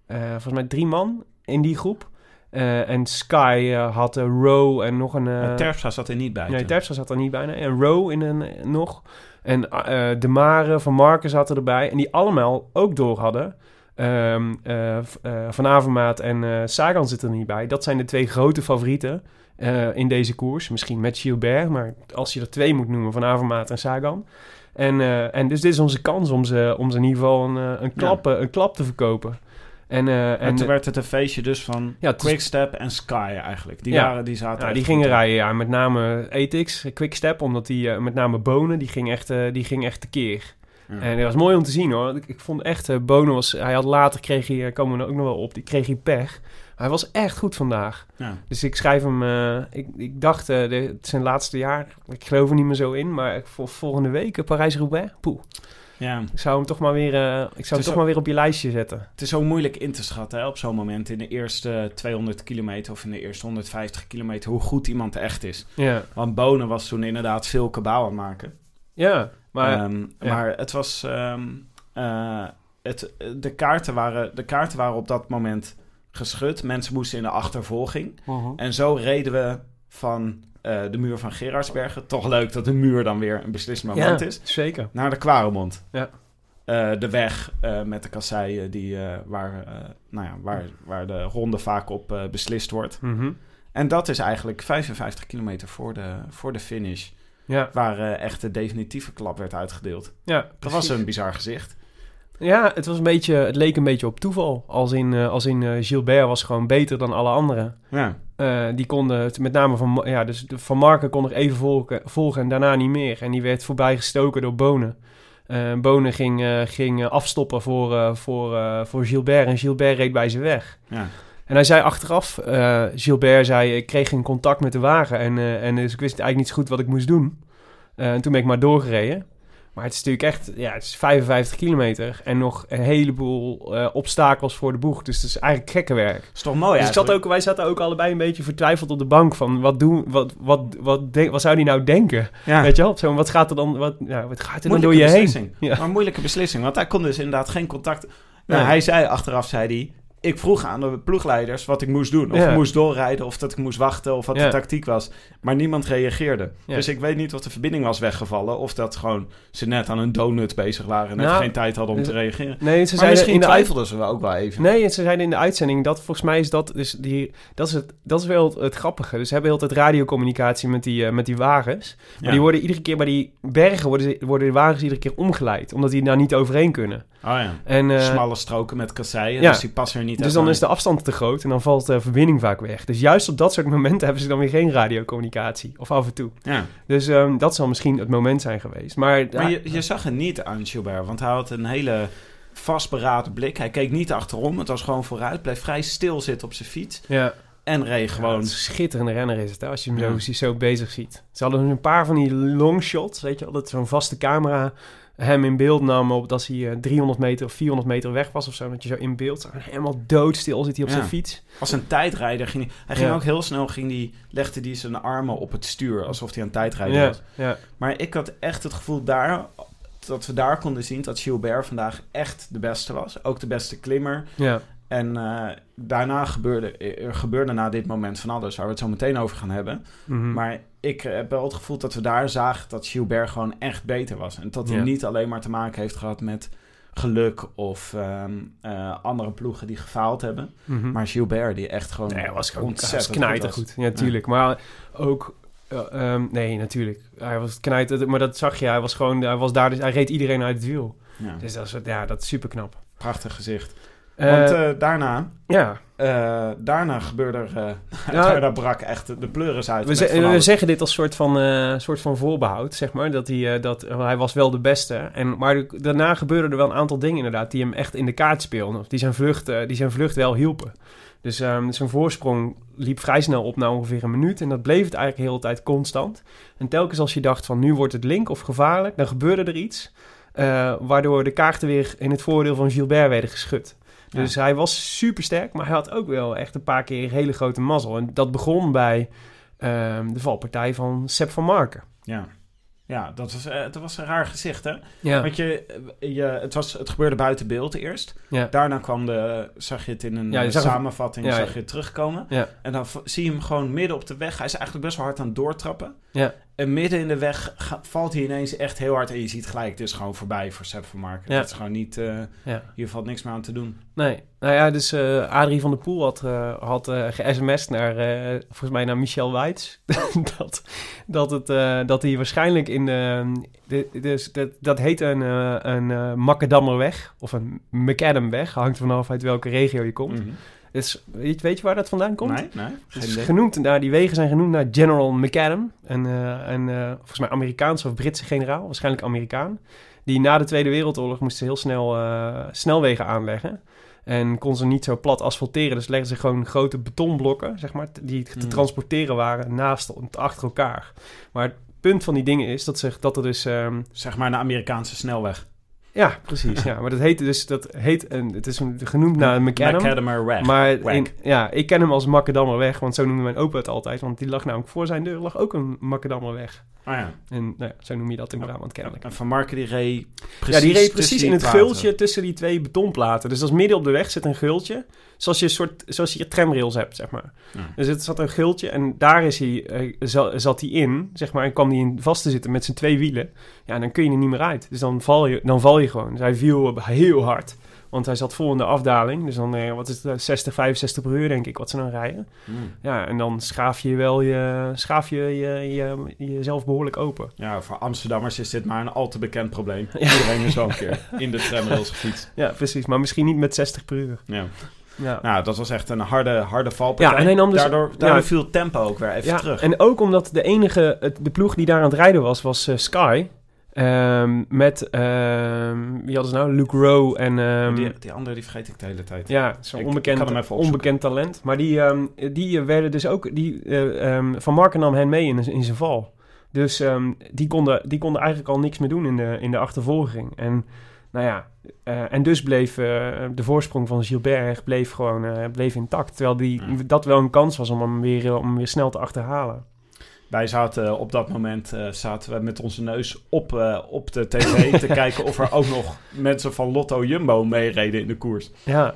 volgens mij drie man in die groep. Eh, en Sky eh, had eh, Rowe en nog een... Uh, Terpstra zat er niet bij. Nee, toen. Terpstra zat er niet bij. nee. En Rowe in een, nog. En De Mare van Marken zaten erbij. En die allemaal ook door hadden. Ehm, eh, eh, van Avermaat en Sagan zitten er niet bij. Dat zijn de twee grote favorieten in deze koers. Misschien met Gilbert, maar als je er twee moet noemen, Van Avermaat en Sagan. En, en dus dit is onze kans om ze, om ze in ieder geval een, een, klap, een klap te verkopen. En, eh, En en toen werd het een feestje dus van ja, Quickstep en Sky eigenlijk. Die, Ja. waren, die zaten ja, die gingen in. rijden, ja, met name Etix, Quickstep, omdat die eh, met name Bonen, die ging echt, eh, die ging echt tekeer. Ja. En dat was mooi om te zien hoor. Ik, ik vond echt, Bonen was, hij had later, kreeg hij, komen we ook nog wel op, die kreeg hij pech. Hij was echt goed vandaag. Ja. Dus ik schrijf hem, ik, ik dacht, de, het is zijn laatste jaar, ik geloof er niet meer zo in, maar voor volgende week, Parijs-Roubaix, poeh. Ja. Ik zou hem toch maar weer, eh, ik zou hem toch maar weer op je lijstje zetten. Het is zo moeilijk in te schatten hè, op zo'n moment in de eerste 200 kilometer of in de eerste 150 kilometer hoe goed iemand echt is. Ja, Want Bonen was toen inderdaad veel kabaal aan het maken. ja maar Ehm, ja. Maar het was. ehm, eh, het, de, kaarten waren, de kaarten waren op dat moment geschud. Mensen moesten in de achtervolging. En zo reden we van eh, de muur van Gerardsbergen. Toch leuk dat de muur dan weer een beslissend moment ja, is. zeker. Naar de Kwaremond. Ja. Eh, de weg eh, met de kasseien die, waar, nou ja, waar, waar de ronde vaak op beslist wordt. Mhm. En dat is eigenlijk 55 kilometer voor de, voor de finish. Ja, Waar echt de definitieve klap werd uitgedeeld. ja, Dat was een bizar gezicht. Ja, het, was een beetje, het leek een beetje op toeval. Als in, eh, als in eh, Gilbert was gewoon beter dan alle anderen. Ja. Eh, die konden, het- met name van, ja, dus van Marken kon nog even volgen, volgen en daarna niet meer. En die werd voorbij gestoken door Bonen. Bonen ging, ging afstoppen voor, voor, voor Gilbert en Gilbert reed bij ze weg. ja. En hij zei achteraf, Gilbert zei, ik kreeg geen contact met de wagen en, en dus ik wist eigenlijk niet zo goed wat ik moest doen. En toen ben ik maar doorgereden. Maar het is natuurlijk echt, ja, het is 55 kilometer en nog een heleboel eh, obstakels voor de boeg. Dus het is eigenlijk gekke werk. is toch mooi dus ik zat ook, wij zaten ook allebei een beetje vertwijfeld op de bank van wat doen, wat, wat, wat, wat zou die nou denken? Ja. Weet je wel? Zo, wat gaat er dan, wat, wat gaat er dan door je heen? Ja. Maar een moeilijke beslissing. Want hij kon dus inderdaad geen contact... Nou, Nee. hij zei achteraf, zei hij... Ik vroeg aan de ploegleiders wat ik moest doen. Of Ja. ik moest doorrijden, of dat ik moest wachten, of wat Ja. de tactiek was. Maar niemand reageerde. Ja. Dus ik weet niet of de verbinding was weggevallen... of dat gewoon ze net aan een donut bezig waren... en Nou, geen tijd hadden om te reageren. Nee, ze Maar zeiden misschien in de twijfelden ze wel ook wel even. Nee, ze zeiden in de uitzending dat volgens mij is dat dus die dat is het dat is wel het, grappige. Dus ze hebben heel tijd radiocommunicatie met die eh, met die wagens, maar die worden iedere keer bij die bergen worden worden de wagens iedere keer omgeleid, omdat die daar niet overheen kunnen. Oh ja. En eh, Smalle stroken met kasseien, ja. dus die passen er niet dus dan is de afstand te groot en dan valt de verbinding vaak weg. Dus juist op dat soort momenten hebben ze dan weer geen radiocommunicatie of af en toe. Ja. Dus ehm, dat zal misschien het moment zijn geweest. Maar, Maar je, je zag het niet aan Gilbert, want hij had een hele vastberaden blik. Hij keek niet achterom, het was gewoon vooruit. Bleef vrij stil zitten op zijn fiets ja, en reed Gewoon schitterende renner is het, hè, als je hem Ja. zo, zo bezig ziet. Ze hadden een paar van die longshots, weet je wel, dat zo'n vaste camera hem in beeld nam op dat hij eh, 300 meter of 400 meter weg was of zo. Dat je zo in beeld zag. Helemaal doodstil zit hij op Ja. zijn fiets. Als een tijdrijder ging hij... Hij ging Ja. ook heel snel, ging die, legde hij zijn armen op het stuur, alsof hij aan tijdrijden Ja, was. ja, Maar ik had echt het gevoel daar, dat we daar konden zien dat Gilbert vandaag echt de beste was. Ook de beste klimmer. ja. En eh, daarna gebeurde, er gebeurde na dit moment van alles, waar we het zo meteen over gaan hebben. Mhm. Maar ik heb wel het gevoel dat we daar zagen dat Gilbert gewoon echt beter was. En dat hij Ja. niet alleen maar te maken heeft gehad met geluk of ehm, eh, andere ploegen die gefaald hebben. Mhm. Maar Gilbert die echt gewoon Nee, was gewoon ontzettend was goed Ja, natuurlijk. Maar ook... eh, ehm, nee, natuurlijk. Hij was knijter, maar dat zag je. Hij was gewoon, hij was daar, dus hij reed iedereen uit het wiel. Ja, Dus dat is, ja, dat is super knap. prachtig gezicht. Want eh, daarna, ja, eh, daarna gebeurde er... eh daar brak echt de pleuris uit. We, zeggen dit als soort van, eh, soort van voorbehoud, zeg maar. Dat hij, dat, hij was wel de beste. En, maar daarna gebeurden er wel een aantal dingen inderdaad... die hem echt in de kaart speelden. Of die zijn vlucht, die zijn vlucht wel hielpen. Dus ehm, zijn voorsprong liep vrij snel op na ongeveer een minuut. En dat bleef het eigenlijk de hele tijd constant. En telkens als je dacht van nu wordt het link of gevaarlijk... dan gebeurde er iets... waardoor de kaarten weer in het voordeel van Gilbert werden geschud. Dus hij was super sterk, maar hij had ook wel echt een paar keer hele grote mazzel. En dat begon bij ehm, de valpartij van Sepp van Marken. Ja, ja dat, was, eh, dat was een raar gezicht, hè? Ja, Want je, eh, je, het, was, het gebeurde buiten beeld eerst. ja, Daarna kwam de, zag je het in een Ja, je eh, zag het- samenvatting, zag je het terugkomen. ja, En dan zie je hem gewoon midden op de weg. Hij is eigenlijk best wel hard aan het doortrappen. ja, En midden in de weg valt hij ineens echt heel hard. En je ziet gelijk, het is gewoon voorbij voor Sepp van Marken. Ja. Het is gewoon niet... eh, Ja. Hier valt niks meer aan te doen. Nee, nou ja, dus eh Adrie van der Poel had, eh had eh ge-sms'd naar, eh, volgens mij naar Michel Weitz, dat, dat, het, eh, dat hij waarschijnlijk in de, de dus dat, dat heet een, eh een eh, Macadammerweg, of een McAdamweg, hangt vanaf uit welke regio je komt. Mhm. Dus weet, weet je waar dat vandaan komt? Nee, nee. Het Geen is idee. genoemd naar, die wegen zijn genoemd naar General McAdam, een, eh, een eh, volgens mij Amerikaanse of Britse generaal, waarschijnlijk Amerikaan. Die na de Tweede Wereldoorlog moesten heel snel eh, snelwegen aanleggen. En kon ze niet zo plat asfalteren, dus legden ze gewoon grote betonblokken, zeg maar, die te Hmm. transporteren waren naast, achter elkaar. Maar het punt van die dingen is dat, ze, dat er dus... ehm, Zeg maar een Amerikaanse snelweg. Ja, precies. ja, maar dat heet dus, dat heet een, het is een, genoemd naar McAdam. Weg. Maar in, ja, ik ken hem als Macadammerweg, want zo noemde mijn opa het altijd. Want die lag namelijk voor zijn deur lag ook een Macadammerweg. Oh ja. En nou ja, zo noem je dat in Brabant kennelijk. En Van Marken die reed precies ja, die reed precies in het platen. gultje tussen die twee betonplaten. Dus als midden op de weg zit een gultje. Zoals je, een soort, zoals je tramrails hebt, zeg maar. Dus het zat een gultje en daar is hij, eh, za- zat hij in, zeg maar. En kwam hij in vast te zitten met zijn twee wielen. Ja, dan kun je er niet meer uit. Dus dan val je, dan val je gewoon. Dus hij viel heel hard. Want hij zat vol in de afdaling. Dus dan, eh, wat is het, 60, 65 per uur denk ik, wat ze dan rijden. Hmm. Ja, en dan schaaf je wel je, schaaf je, je, je, jezelf behoorlijk open. Ja, voor Amsterdammers is dit maar een al te bekend probleem. Iedereen is wel een keer in de tramrails gefietst. Ja, precies. Maar misschien niet met 60 per uur. Ja. Ja. Nou, dat was echt een harde, harde valpartij. Ja, en hij nam dus- daardoor daardoor ja. viel tempo ook weer even ja, terug. En ook omdat de enige, het, de ploeg die daar aan het rijden was, was eh, Sky. Ehm, met, ehm, wie hadden ze nou? Luke Rowe en... ehm, die, die andere die vergeet ik de hele tijd. ja, zo'n onbekend, onbekend talent. Maar die, die eh, werden dus ook... Die, eh, Van Marken nam hen mee in, in zijn val. Dus die, konden, die konden eigenlijk al niks meer doen in de, in de achtervolging. En nou ja, eh, en dus bleef eh, de voorsprong van Gilbert bleef gewoon eh, bleef intact. Terwijl die, Ja. dat wel een kans was om hem weer, om hem weer snel te achterhalen. Wij zaten op dat moment zaten we met onze neus op, op de tv te kijken of er ook nog mensen van Lotto Jumbo meereden in de koers. Ja,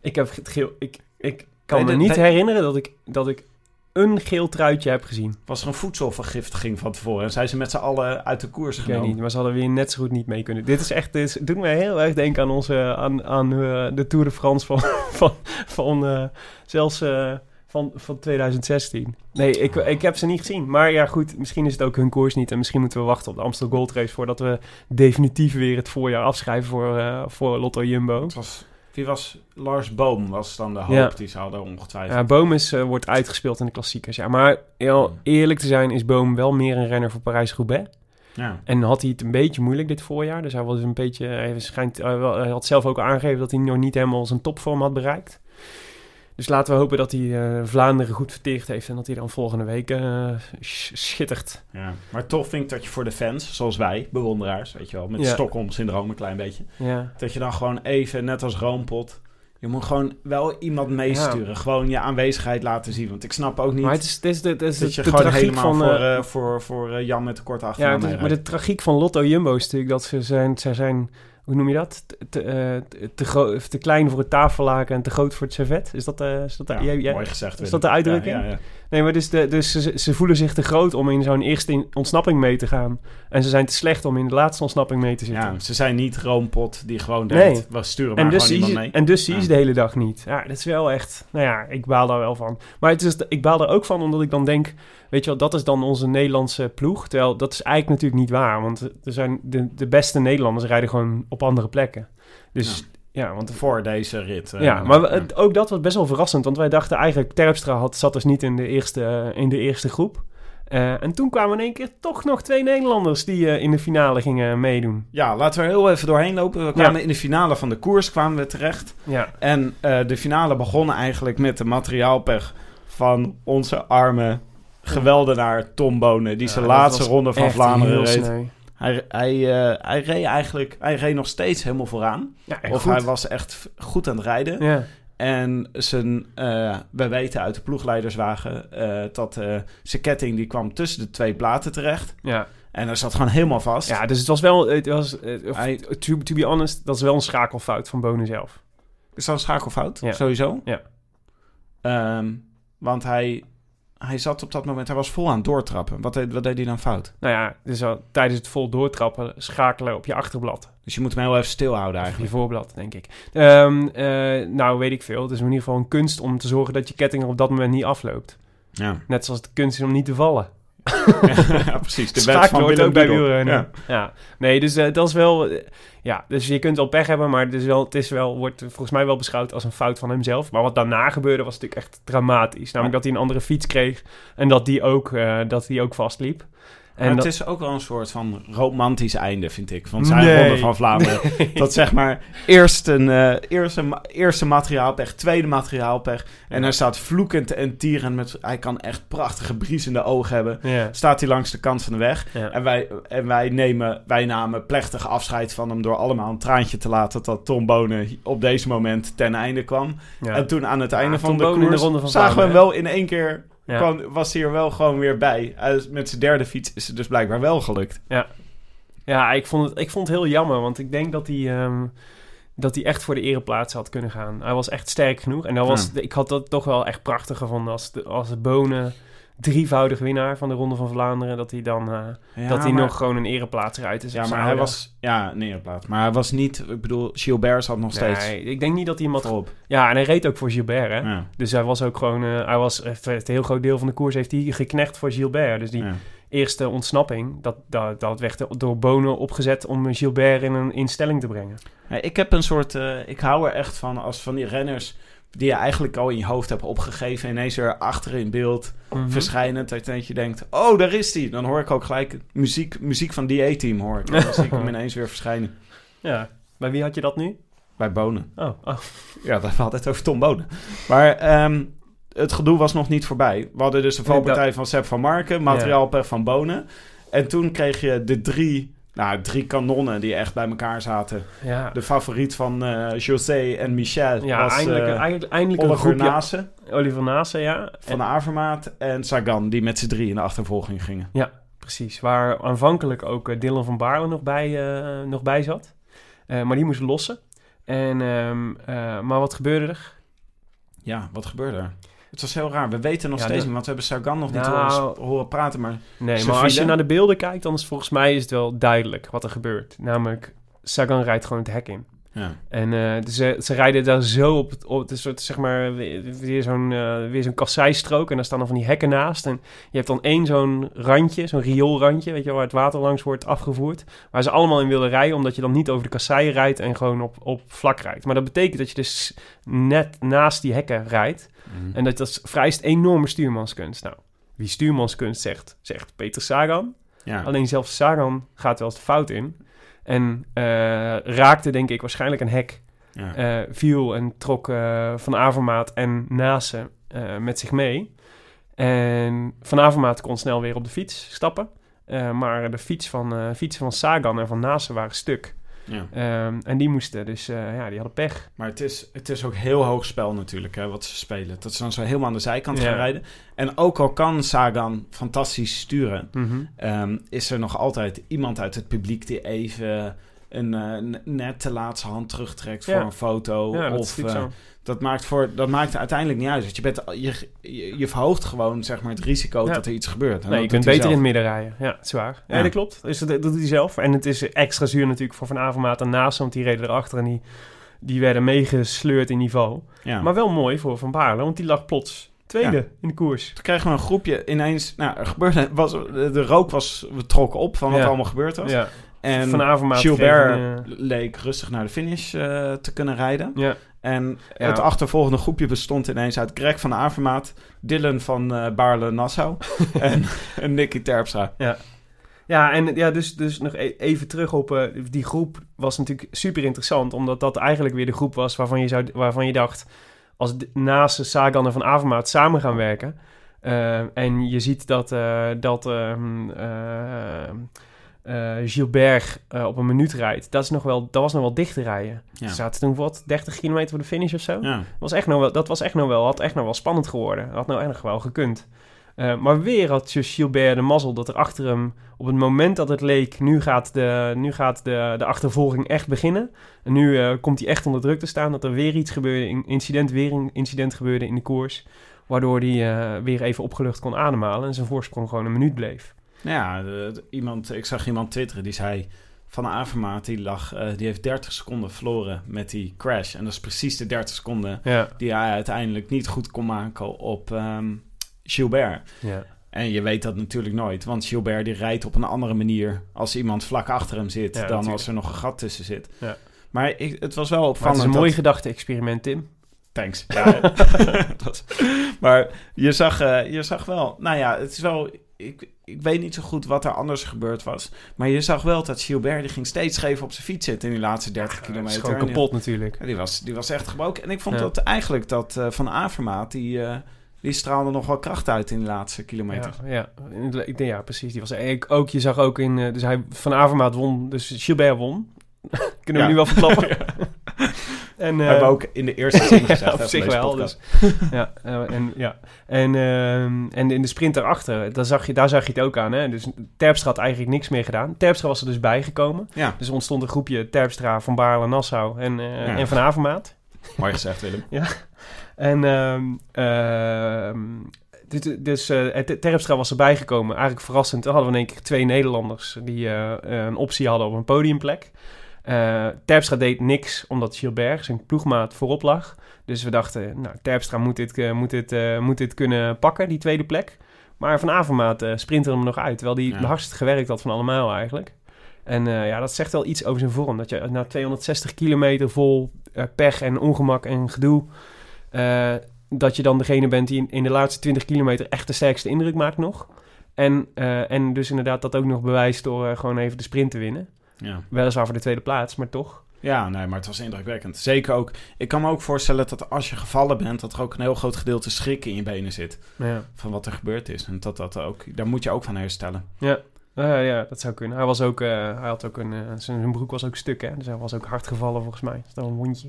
ik heb het geel. Ik, ik kan Nee, me de- niet de- herinneren dat ik, dat ik een geel truitje heb gezien. Was er een voedselvergiftiging van tevoren en zijn ze met z'n allen uit de koers Ik weet genomen? niet, maar ze hadden weer net zo goed niet mee kunnen. Dit is echt, dit is- doet mij heel erg denken aan onze, aan, aan eh, de Tour de France van, van, van eh, zelfs eh, van, van 2016. Nee, ik, ik heb ze niet gezien. Maar ja, goed, misschien is het ook hun koers niet. En misschien moeten we wachten op de Amstel Gold Race voordat we definitief weer het voorjaar afschrijven voor, voor Lotto Jumbo. Het was, wie was Lars Boom? Was dan de hoop Ja. die ze hadden ongetwijfeld. Ja, Boom is, eh, wordt uitgespeeld in de klassiekers. Ja, maar heel eerlijk te zijn is Boom wel meer een renner voor Parijs-Roubaix. Ja. En had hij het een beetje moeilijk dit voorjaar. Dus hij was een beetje. Hij, schijnt, hij wel- hij had zelf ook aangegeven dat hij nog niet helemaal zijn topvorm had bereikt. Dus laten we hopen dat hij eh, Vlaanderen goed verteerd heeft. En dat hij dan volgende week eh, sch- schittert. Ja. Maar toch vind ik dat je voor de fans, zoals wij, bewonderaars, weet je wel, met Ja. Stockholm-syndroom een klein beetje, Ja. dat je dan gewoon even, net als Roompot, je moet gewoon wel iemand meesturen. Gewoon je aanwezigheid laten zien. Want ik snap ook niet Maar het is, het is, de, het is dat je de gewoon tragiek helemaal van. voor, eh, voor, voor Jan met de korte ja, achternaam is- maar de tragiek van Lotto Jumbo is natuurlijk dat ze zijn. Ze zijn hoe noem je dat? Te, te, eh, te, te, te klein voor het tafellaken en te groot voor het servet. Is dat, eh is dat ja, jij- jij- mooi gezegd. is dat de uitdrukking? Ja, ja. Nee, maar dus, de, dus ze, ze voelen zich te groot om in zo'n eerste in- ontsnapping mee te gaan. En ze zijn te slecht om in de laatste ontsnapping mee te zitten. Ja, ze zijn niet Roompot die gewoon Nee. denkt, we sturen maar en, dus gewoon mee. en dus zie je Ja. ze de hele dag niet. Ja, dat is wel echt... Nou ja, ik baal daar wel van. Maar het is, ik baal er ook van omdat ik dan denk... Weet je wel, dat is dan onze Nederlandse ploeg. Terwijl dat is eigenlijk natuurlijk niet waar. Want er zijn de, de beste Nederlanders rijden gewoon op andere plekken. Dus ja, want... Voor deze rit. eh, Ja, maar we- ook dat was best wel verrassend. Want wij dachten eigenlijk... Terpstra had, zat dus niet in de eerste, eh, in de eerste groep. Eh, en toen kwamen in één keer toch nog twee Nederlanders... die in de finale gingen meedoen. Ja, laten we er heel even doorheen lopen. We kwamen in de finale van de koers kwamen we terecht. Ja, En de finale begon eigenlijk met de materiaalpech van onze arme geweldenaar Tom Bonen. Die Ja, zijn laatste ronde van Vlaanderen reed. sneu. Hij, hij, eh, hij reed eigenlijk hij reed nog steeds helemaal vooraan. Ja, of goed. hij was echt goed aan het rijden. Ja. En zijn, eh, we weten uit de ploegleiderswagen eh, dat zijn ketting die kwam tussen de twee platen terecht. Ja. En hij zat gewoon helemaal vast. Ja, dus het was wel, het was, Hij- to, to be honest, dat is wel een schakelfout van Bonen zelf. Is dat een schakelfout? Ja. Sowieso? Ja. Ehm, want hij, hij zat op dat moment, hij was vol aan het doortrappen. Wat deed, wat deed hij dan fout? Nou ja, dus al, tijdens het vol doortrappen schakelen op je achterblad. Dus je moet hem heel even stilhouden Of je eigenlijk. voorblad, denk ik. Ehm, eh, nou, weet ik veel. Het is in ieder geval een kunst om te zorgen dat je ketting er op dat moment niet afloopt. Ja, Net zoals de kunst is om niet te vallen. ja precies. De wet Schakelen van ook bij wielrennen. Ja. Ja. nee, dus eh, dat is wel... eh, ja, dus je kunt wel pech hebben, maar het, is wel, het is wel, wordt volgens mij wel beschouwd als een fout van hemzelf. Maar wat daarna gebeurde was natuurlijk echt dramatisch. Namelijk dat hij een andere fiets kreeg en dat die ook, eh, dat die ook vastliep. En Maar dat- het is ook wel een soort van romantisch einde, vind ik, van zijn Nee. ronde van Vlaanderen. Dat zeg maar eerst een eh, eerste, ma- eerste materiaalpech, tweede materiaalpech. En hij staat vloekend en tierend. Met, hij kan echt prachtige briesende ogen hebben. ja, Staat hij langs de kant van de weg. ja. En wij, en wij, nemen, wij namen plechtig afscheid van hem door allemaal een traantje te laten dat Tom Bonen op deze moment ten einde kwam. ja. En toen aan het einde van de de Ronde van zagen we hem wel in één keer, Ja. kwam, was hij er wel gewoon weer bij. Met zijn derde fiets is het dus blijkbaar wel gelukt. Ja, ik vond, het, ik vond het heel jammer, want ik denk dat hij, ehm, dat hij echt voor de ereplaats had kunnen gaan. Hij was echt sterk genoeg. En dat was, ik had dat toch wel echt prachtig gevonden als, de, als Bonen drievoudig winnaar van de Ronde van Vlaanderen, dat hij dan eh, Ja, dat hij maar- nog gewoon een ereplaats eruit is. Ja, maar hij was... Ja, nee, plaat. Maar hij was niet... Ik bedoel, Gilbert zat nog steeds ik denk niet dat had... voorop. Ja, en hij reed ook voor Gilbert, hè? Ja, Dus hij was ook gewoon... eh, hij was, eh, het heel groot deel van de koers heeft hij geknecht voor Gilbert. Dus die ja. eerste ontsnapping, dat, dat, dat werd door Bonen opgezet om Gilbert in een instelling te brengen. Ik heb een soort... ik hou er echt van als van die renners... die je eigenlijk al in je hoofd hebt opgegeven... ineens er achter in beeld Mhm. verschijnen. Dat je- dat je denkt... Oh, daar is hij. Dan hoor ik ook gelijk muziek, muziek van die A-team hoor ik. Dan zie ik hem ineens weer verschijnen. Ja. Bij wie had je dat nu? Bij Bonen. Oh, oh. Ja, dat hadden het over Tom Bonen. Maar ehm, het gedoe was nog niet voorbij. We hadden dus de valpartij van Sepp van Marken, materiaalpech van Bonen. En toen kreeg je de drie, nou, drie kanonnen die echt bij elkaar zaten. ja. De favoriet van eh José en Michel ja, was eindelijk, eh, eindelijk, eindelijk een Oliver. Nase Oliver Nase, ja. van En- Avermaat en Sagan, die met z'n drie in de achtervolging gingen. Precies, waar aanvankelijk ook eh, Dylan van Baarle nog bij, nog bij zat. Maar die moest lossen. En, ehm, eh, maar wat gebeurde er? Ja, wat gebeurde er? Het was heel raar. We weten nog Ja, steeds de- niet, want we hebben Sagan nog niet Nou- horen, horen praten. Maar Nee, maar als je naar de beelden kijkt, dan is volgens mij is het wel duidelijk wat er gebeurt. Namelijk, Sagan rijdt gewoon het hek in. Ja, En eh, ze, ze rijden daar zo op, het- op het soort, zeg maar, weer zo'n eh, weer zo'n kasseistrook. En daar staan dan van die hekken naast. En je hebt dan één zo'n randje, zo'n rioolrandje, weet je, waar het water langs wordt afgevoerd. Waar ze allemaal in willen rijden, omdat je dan niet over de kasseien rijdt en gewoon op, op vlak rijdt. Maar dat betekent dat je dus net naast die hekken rijdt. Mhm. En dat, dat vereist enorme stuurmanskunst. Nou, wie stuurmanskunst zegt, zegt Peter Sagan. ja. Alleen zelfs Sagan gaat wel eens fout in. En eh, raakte, denk ik, waarschijnlijk een hek. ja. eh, viel en trok eh, Van Avermaat en Nase met zich mee. En Van Avermaat kon snel weer op de fiets stappen. Maar de fiets van, fietsen van Sagan en van Nase waren stuk. Ja. Ehm, en die moesten dus, eh, ja, die hadden pech. Maar het is, het is ook heel hoog spel natuurlijk, hè, wat ze spelen. Dat ze dan zo helemaal aan de zijkant Ja. gaan rijden. En ook al kan Sagan fantastisch sturen... Mhm. ehm, is er nog altijd iemand uit het publiek die even... Een, eh, net te laatste hand terugtrekt voor Ja. een foto. Of. Dat, maakt voor, dat maakt uiteindelijk niet uit. Want je, bent, je, je, je verhoogt gewoon zeg maar, het risico Ja. dat er iets gebeurt. Nee, je kunt beter in het midden rijden. Ja, zwaar. Ja, Ja. dat klopt. Dus dat, dat doet hij zelf. En het is extra zuur natuurlijk voor Van Avermaat en Naast, want die reden erachter en die, die werden meegesleurd in niveau. Ja. Maar wel mooi voor Van Baarle, want die lag plots tweede Ja. in de koers. Toen kregen we een groepje ineens... Nou, er gebeurde, was, de rook was we trokken op van wat Ja. er allemaal gebeurd was. Ja. En Van Avermaat Gilbert eh, leek rustig naar de finish eh, te kunnen rijden. ja. En Ja. het achtervolgende groepje bestond ineens uit Greg van Avermaat, Dylan van eh Baarle-Nassau en, en Nicky Terpstra. Ja, en ja, dus, dus nog e- even terug op eh, die groep was natuurlijk super interessant, omdat dat eigenlijk weer de groep was waarvan je, zou, waarvan je dacht, als naast Sagan en Van Avermaat samen gaan werken, eh, en je ziet dat, dat eh, Gilbert eh, op een minuut rijdt, dat, is nog wel, dat was nog wel dicht te rijden. Ja. Ze zaten toen wat, 30 kilometer voor de finish of zo? Ja. was echt nog wel, dat was echt nog wel, had echt nog wel spannend geworden. Had nou echt nog wel gekund. Eh, maar weer had Gilbert de mazzel dat er achter hem, op het moment dat het leek, nu gaat de, nu gaat de, de achtervolging echt beginnen. En nu komt hij echt onder druk te staan, dat er weer iets gebeurde, een incident, weer een incident gebeurde in de koers. Waardoor hij weer even opgelucht kon ademhalen en zijn voorsprong gewoon een minuut bleef. Nou ja, iemand, ik zag iemand twitteren die zei... Van Avermaat, die, lag, eh, die heeft 30 seconden verloren met die crash. En dat is precies de 30 seconden Ja, die hij uiteindelijk niet goed kon maken op ehm, Gilbert. ja. En je weet dat natuurlijk nooit, want Gilbert die rijdt op een andere manier als iemand vlak achter hem zit Ja, dan natuurlijk. als er nog een gat tussen zit. Ja. Maar ik, het was wel opvallend. het is een dat- mooi gedachte-experiment, Tim. Thanks. Ja, dat maar je zag, eh, je zag wel, nou ja, het is wel. Ik, ik weet niet zo goed wat er anders gebeurd was. Maar je zag wel dat Gilbert die ging steeds scheef op zijn fiets zitten in die laatste 30 Het kilometer. is gewoon kapot natuurlijk. Die was, die was echt gebroken. En ik vond Ja. dat eigenlijk dat eh, Van Avermaat, die, eh, die straalde nog wel kracht uit in de laatste kilometer. Ja, ja. Ik denk, ja, precies. Die was ik, ook, je zag ook in... eh, Dus hij van Avermaat won, dus Gilbert won. Kunnen we nu wel verklappen. en, eh, Hebben we ook in de eerste zin gezegd. ja, op zich wel. Dus, ja, eh, en, ja. En, ehm, en in de sprint daarachter, daar zag, je, daar zag je het ook aan. Hè? Dus Terpstra had eigenlijk niks meer gedaan. Terpstra was er dus bijgekomen. Ja, Dus ontstond een groepje Terpstra, Van Baarle, Nassau en, eh, Ja. en Van Avermaat. mooi gezegd Willem. En ehm, ehm, dit- dus eh, het- Terpstra was erbij gekomen. Eigenlijk verrassend. Dan hadden we in één keer twee Nederlanders die eh, een optie hadden op een podiumplek. Eh Terpstra deed niks omdat Gilbert, zijn ploegmaat, voorop lag. Dus we dachten, nou, Terpstra moet dit, eh, moet dit, eh, moet dit kunnen pakken, die tweede plek. Maar Van Avermaat eh sprintte hem nog uit. Terwijl hij Ja. hardst gewerkt had van allemaal eigenlijk. En ja, dat zegt wel iets over zijn vorm. Dat je na 260 kilometer vol pech en ongemak en gedoe... dat je dan degene bent die in, de laatste 20 kilometer echt de sterkste indruk maakt nog. En, en dus inderdaad dat ook nog bewijst door gewoon even de sprint te winnen. Ja. Weliswaar voor de tweede plaats, maar toch. Ja, nee, maar het was indrukwekkend. Zeker ook. Ik kan me ook voorstellen dat als je gevallen bent, dat er ook een heel groot gedeelte schrik in je benen zit. Ja, Van wat er gebeurd is. En dat dat ook, daar moet je ook van herstellen. ja. Ja dat zou kunnen. Hij, was ook, eh, hij had ook een, eh, zijn, broek was ook stuk, hè. Dus hij was ook hard gevallen volgens mij. Dat is een wondje.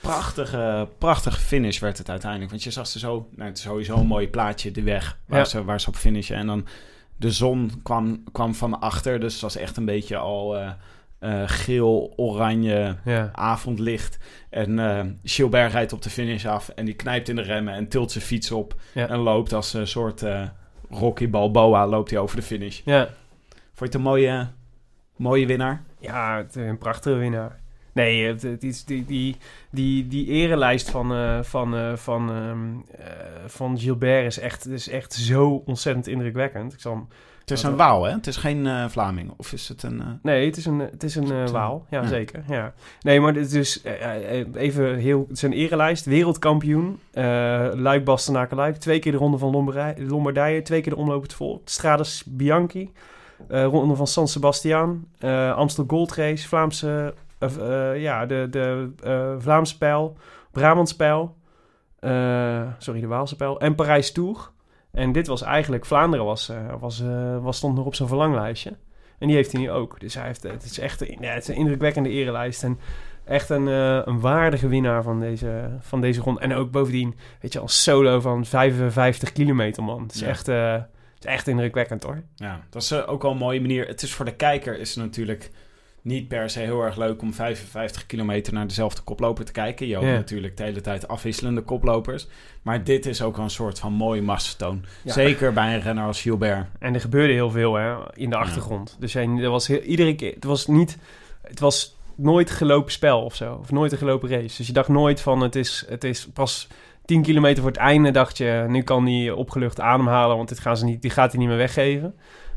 Prachtige, prachtige finish werd het uiteindelijk. Want je zag ze zo, nou, het is sowieso een mooi plaatje, de weg waar, Ja. ze, waar ze op finishen. En dan de zon kwam, kwam van achter, dus het was echt een beetje al eh, eh, geel, oranje Ja. avondlicht. En eh Gilbert rijdt op de finish af en die knijpt in de remmen en tilt zijn fiets op. Ja. En loopt als een soort Rocky Balboa, loopt hij over de finish. Ja, Vond je het een mooie, mooie winnaar? Ja, het, een prachtige winnaar. Nee, het, het is die, die, die, die erelijst van, eh, van, eh, van, ehm, eh, van Gilbert is echt, is echt zo ontzettend indrukwekkend. Ik zal hem- Het is een? Waal, hè? Het is geen eh, Vlaming. Of is het een... eh, nee, het is een, het is een eh, waal. Ja, ja. zeker. Ja. Nee, maar dit is dus eh, eh, even heel... Het is een erelijst. Wereldkampioen. eh Luik, Bastenaken, Luik. Twee keer de ronde van Lombardij- Lombardije. Twee keer de omloop het volk. Strades Bianchi. eh, ronde van San Sebastian. eh Amstel Gold Race. Vlaamse... of, eh, ja, de, de eh, Vlaamse pijl. Brabants pijl. eh, sorry, de Waalse pijl. En Parijs Tour. En dit was eigenlijk... Vlaanderen was, was, was, stond nog op zijn verlanglijstje. En die heeft hij nu ook. Dus hij heeft, het is echt een, ja, het is een indrukwekkende erelijst. En echt een, een waardige winnaar van deze, van deze ronde. En ook bovendien, weet je, als solo van 55 kilometer, man. Het is, Ja. echt, het is echt indrukwekkend, hoor. Ja, dat is ook wel een mooie manier. Het is voor de kijker is natuurlijk niet per se heel erg leuk om 55 kilometer naar dezelfde koploper te kijken. Je hebt Ja. natuurlijk de hele tijd afwisselende koplopers. Maar dit is ook wel een soort van mooie massentoon. Ja. Zeker bij een renner als Gilbert. En er gebeurde heel veel hè, in de achtergrond. Dus hij- er was heel, iedere keer, het was niet, het was nooit gelopen spel of zo. Of nooit een gelopen race. Dus je dacht nooit van, het is, het is pas 10 kilometer voor het einde dacht je, nu kan hij opgelucht ademhalen, want dit gaan ze niet, die gaat hij niet meer weggeven.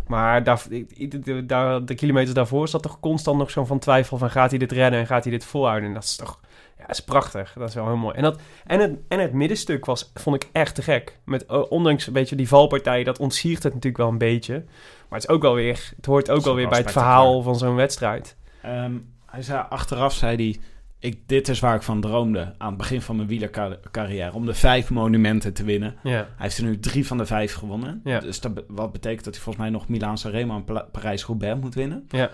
Maar daar, de, de, daar- de kilometers daarvoor zat toch constant nog zo'n van twijfel van, gaat hij dit redden en gaat hij dit volhouden? En dat is toch, ja, is prachtig. Dat is wel heel mooi. En, dat, en, het, en het middenstuk was, vond ik echt te gek. Met, ondanks een beetje die valpartij, dat ontsiert het natuurlijk wel een beetje. Maar het is ook wel weer, het hoort ook wel weer bij het verhaal van zo'n wedstrijd. Ehm, hij zei, achteraf zei hij... Ik, dit is waar ik van droomde aan het begin van mijn wielercarrière. Om de vijf monumenten te winnen. Ja, Hij heeft er nu drie van de vijf gewonnen. Ja. Dus dat, wat betekent dat hij volgens mij nog Milaan Sanremo en Parijs-Roubaix moet winnen. ja.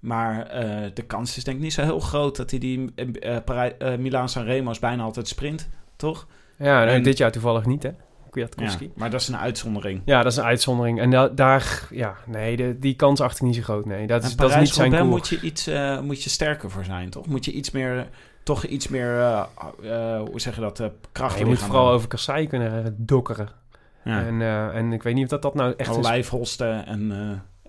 Maar eh, de kans is denk ik niet zo heel groot dat hij die eh Parij- eh, Milaan Sanremo is bijna altijd sprint, toch? ja En- dit jaar toevallig niet, hè? Ja, maar dat is een uitzondering. Ja. dat is een uitzondering. En da- daar, ja, nee, de, die kans achter ik niet zo groot. Nee, dat is, dat is niet zijn koers. moet je iets eh, moet je sterker voor zijn, toch? Moet je iets meer toch iets meer, eh, eh, hoe zeg je dat, kracht je moet vooral over kasseien kunnen dokkeren. Ja. En, en ik weet niet of dat, dat nou echt is. Olijfholsten en,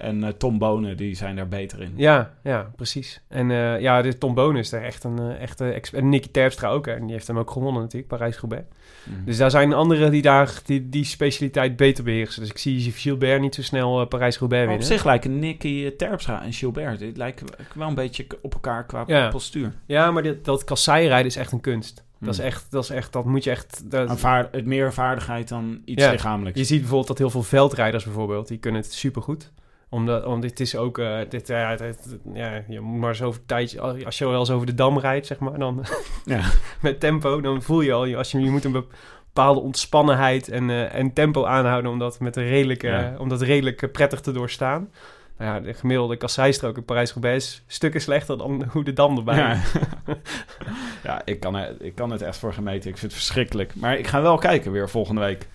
en eh, Tom Bonen, die zijn daar beter in. Ja, ja, precies. En eh, ja, de Tom Bonen is daar echt een eh, echte expert. En Nicky Terpstra ook. Hè. En die heeft hem ook gewonnen natuurlijk, Parijs-Roubaix. Mhm. Dus daar zijn anderen die daar die, die specialiteit beter beheersen. Dus ik zie Gilbert niet zo snel Parijs-Roubaix Maar op winnen. zich lijken Nicky Terpstra en Gilbert, die lijken wel een beetje op elkaar qua Ja. postuur. Ja, maar dit, dat kasseirijden is echt een kunst. Dat is Hmm. echt, dat is echt, dat moet je echt... Dat, het meer vaardigheid dan iets Ja. lichamelijks. Je ziet bijvoorbeeld dat heel veel veldrijders bijvoorbeeld, die kunnen het supergoed. Omdat, omdat dit is ook, eh, dit, ja, dit- ja, je moet maar zoveel tijd, als je wel eens over de dam rijdt, zeg maar, dan Ja. met tempo, dan voel je al, als je, je moet een bepaalde ontspannenheid en, eh, en tempo aanhouden om dat, met een redelijk, eh, Ja. om dat redelijk prettig te doorstaan. Nou ja, de gemiddelde kasseistrook in Parijs-Roubaix is stukken slechter dan hoe de dam erbij Ja, ja ik, kan er, ik kan het echt voor gemeten. Ik vind het verschrikkelijk. Maar ik ga wel kijken weer volgende week.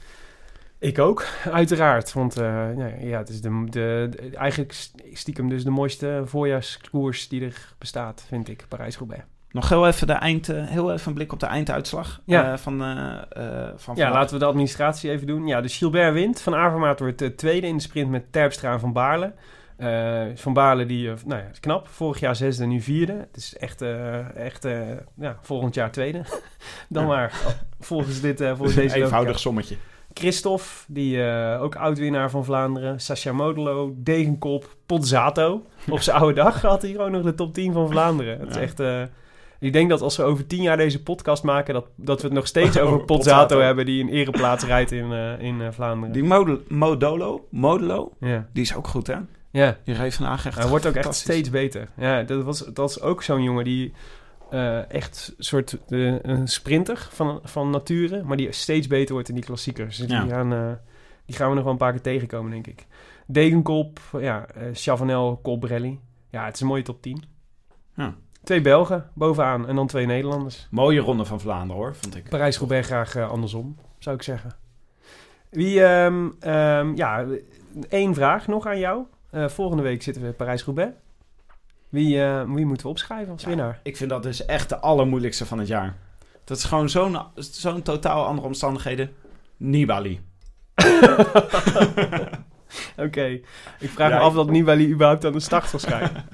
Ik ook, uiteraard. Want eh, ja, ja, het is de, de, de- eigenlijk stiekem dus de mooiste voorjaarskoers die er bestaat, vind ik, Parijs-Roubaix. Nog heel even, de eind, eh, heel even een blik op de einduitslag Ja. eh, van, van Ja, laten we de administratie even doen. Ja, dus Gilbert wint. Van Avermaat wordt tweede in de sprint met Terpstra en Van Baarle. Van Baarle, die, nou ja, is knap. Vorig jaar zesde, nu vierde. Het is echt, echt ja, volgend jaar tweede. Dan Ja. maar, volgens, dit, volgens deze Eenvoudig logica. sommetje. Christophe, die eh, ook oud-winnaar van Vlaanderen. Sacha Modelo, Degenkop, Pozzato. Op zijn oude dag had hij gewoon nog de top 10 van Vlaanderen. Het is echt... eh, ik denk dat als we over tien jaar deze podcast maken... dat, dat we het nog steeds over Pozzato hebben... die een ereplaats rijdt in, eh, in Vlaanderen. Die Modolo, Modelo, Ja, die is ook goed, hè? ja. Die reed vandaag echt hij wordt ook echt steeds beter. Ja, dat, was, dat is ook zo'n jongen die... eh, echt een soort een sprinter van, van nature... maar die steeds beter wordt in die klassiekers. Dus Ja. die, gaan, eh, die gaan we nog wel een paar keer tegenkomen, denk ik. Degenkop, ja, eh Chavanel, Colbrelli. Ja, het is een mooie top 10. Ja. Twee Belgen bovenaan en dan twee Nederlanders. Mooie ronde van Vlaanderen, hoor, vond ik. Parijs-Roubaix graag andersom, zou ik zeggen. Wie, ehm, ehm, ja, één vraag nog aan jou. Volgende week zitten we in Parijs-Roubaix. Wie, eh, wie moeten we opschrijven als Ja. winnaar? Ik vind dat dus echt de allermoeilijkste van het jaar. Dat is gewoon zo'n zo'n totaal andere omstandigheden. Nibali. Oké, ik vraag Ja, me af dat Nibali überhaupt aan de start zal schrijven.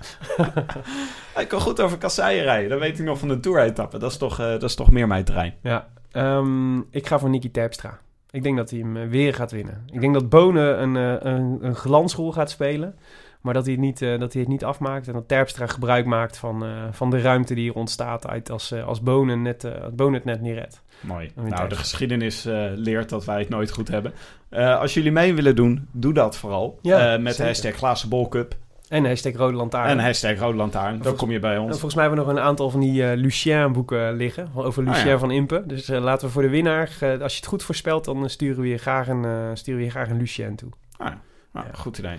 Hij kan goed over kasseien rijden. Dat weet ik nog van de Tour-etappe. Dat, is toch, eh, dat is toch meer mijn terrein. ja, ehm, ik ga voor Nicky Terpstra. Ik denk dat hij hem eh, weer gaat winnen. Ik denk dat Bonen een, een, een glansrol gaat spelen. Maar dat hij, het niet, eh, dat hij het niet afmaakt. En dat Terpstra gebruik maakt van, eh, van de ruimte die er ontstaat uit als, eh, als Bonen, net, als Bonen het net niet redt. Mooi. Nou, de geschiedenis leert dat wij het nooit goed hebben. Als jullie mee willen doen, doe dat vooral. Ja, met de hashtag Glazen Bolcup En hashtag Rode Lantaarn. en hashtag Rode Lantaarn. Dan kom je bij ons. volgens mij hebben we nog een aantal van die Lucien-boeken liggen. Over Oh, Lucien ja. van Impe. Dus laten we voor de winnaar, als je het goed voorspelt, dan sturen we je graag een, sturen we je graag een Lucien toe. Nou, Ja. Goed idee.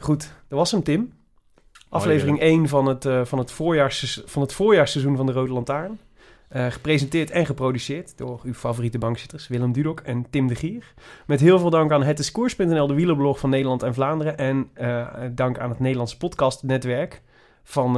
Goed, dat was hem, Tim. Aflevering 1 van het, eh, van, het van het voorjaarsseizoen van de Rode Lantaarn. Eh, gepresenteerd en geproduceerd door uw favoriete bankzitters Willem Dudok en Tim de Gier. Met heel veel dank aan hetdiscours.nl, de wielerblog van Nederland en Vlaanderen. En eh, dank aan het Nederlandse podcastnetwerk van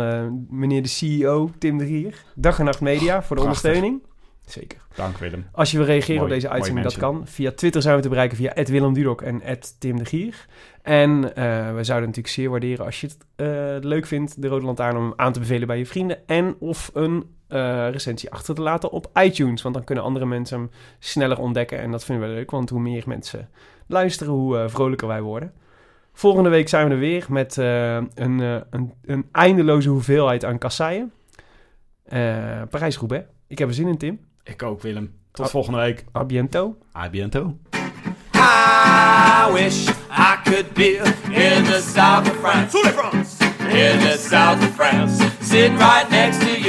meneer de CEO Tim de Gier. Dag en Nacht Media voor de Prachtig. ondersteuning. Zeker. Dank Willem. Als je wil reageren Mooi, op deze uitzending, dat kan. Via Twitter zijn we te bereiken via Willem Dudok en Tim de Gier. En eh, we zouden natuurlijk zeer waarderen als je het eh, leuk vindt, de Rode Lantaarn, om hem aan te bevelen bij je vrienden. En of een eh, recensie achter te laten op iTunes. Want dan kunnen andere mensen hem sneller ontdekken. En dat vinden we leuk, want hoe meer mensen luisteren, hoe vrolijker wij worden. Volgende week zijn we er weer met een, een, een eindeloze hoeveelheid aan kasseien. Parijs-Roubaix. Ik heb er zin in, Tim. Ik ook, Willem. Tot volgende week. A biento. A biento. I wish I could be in the south of France. In the south of France. Sitting right next to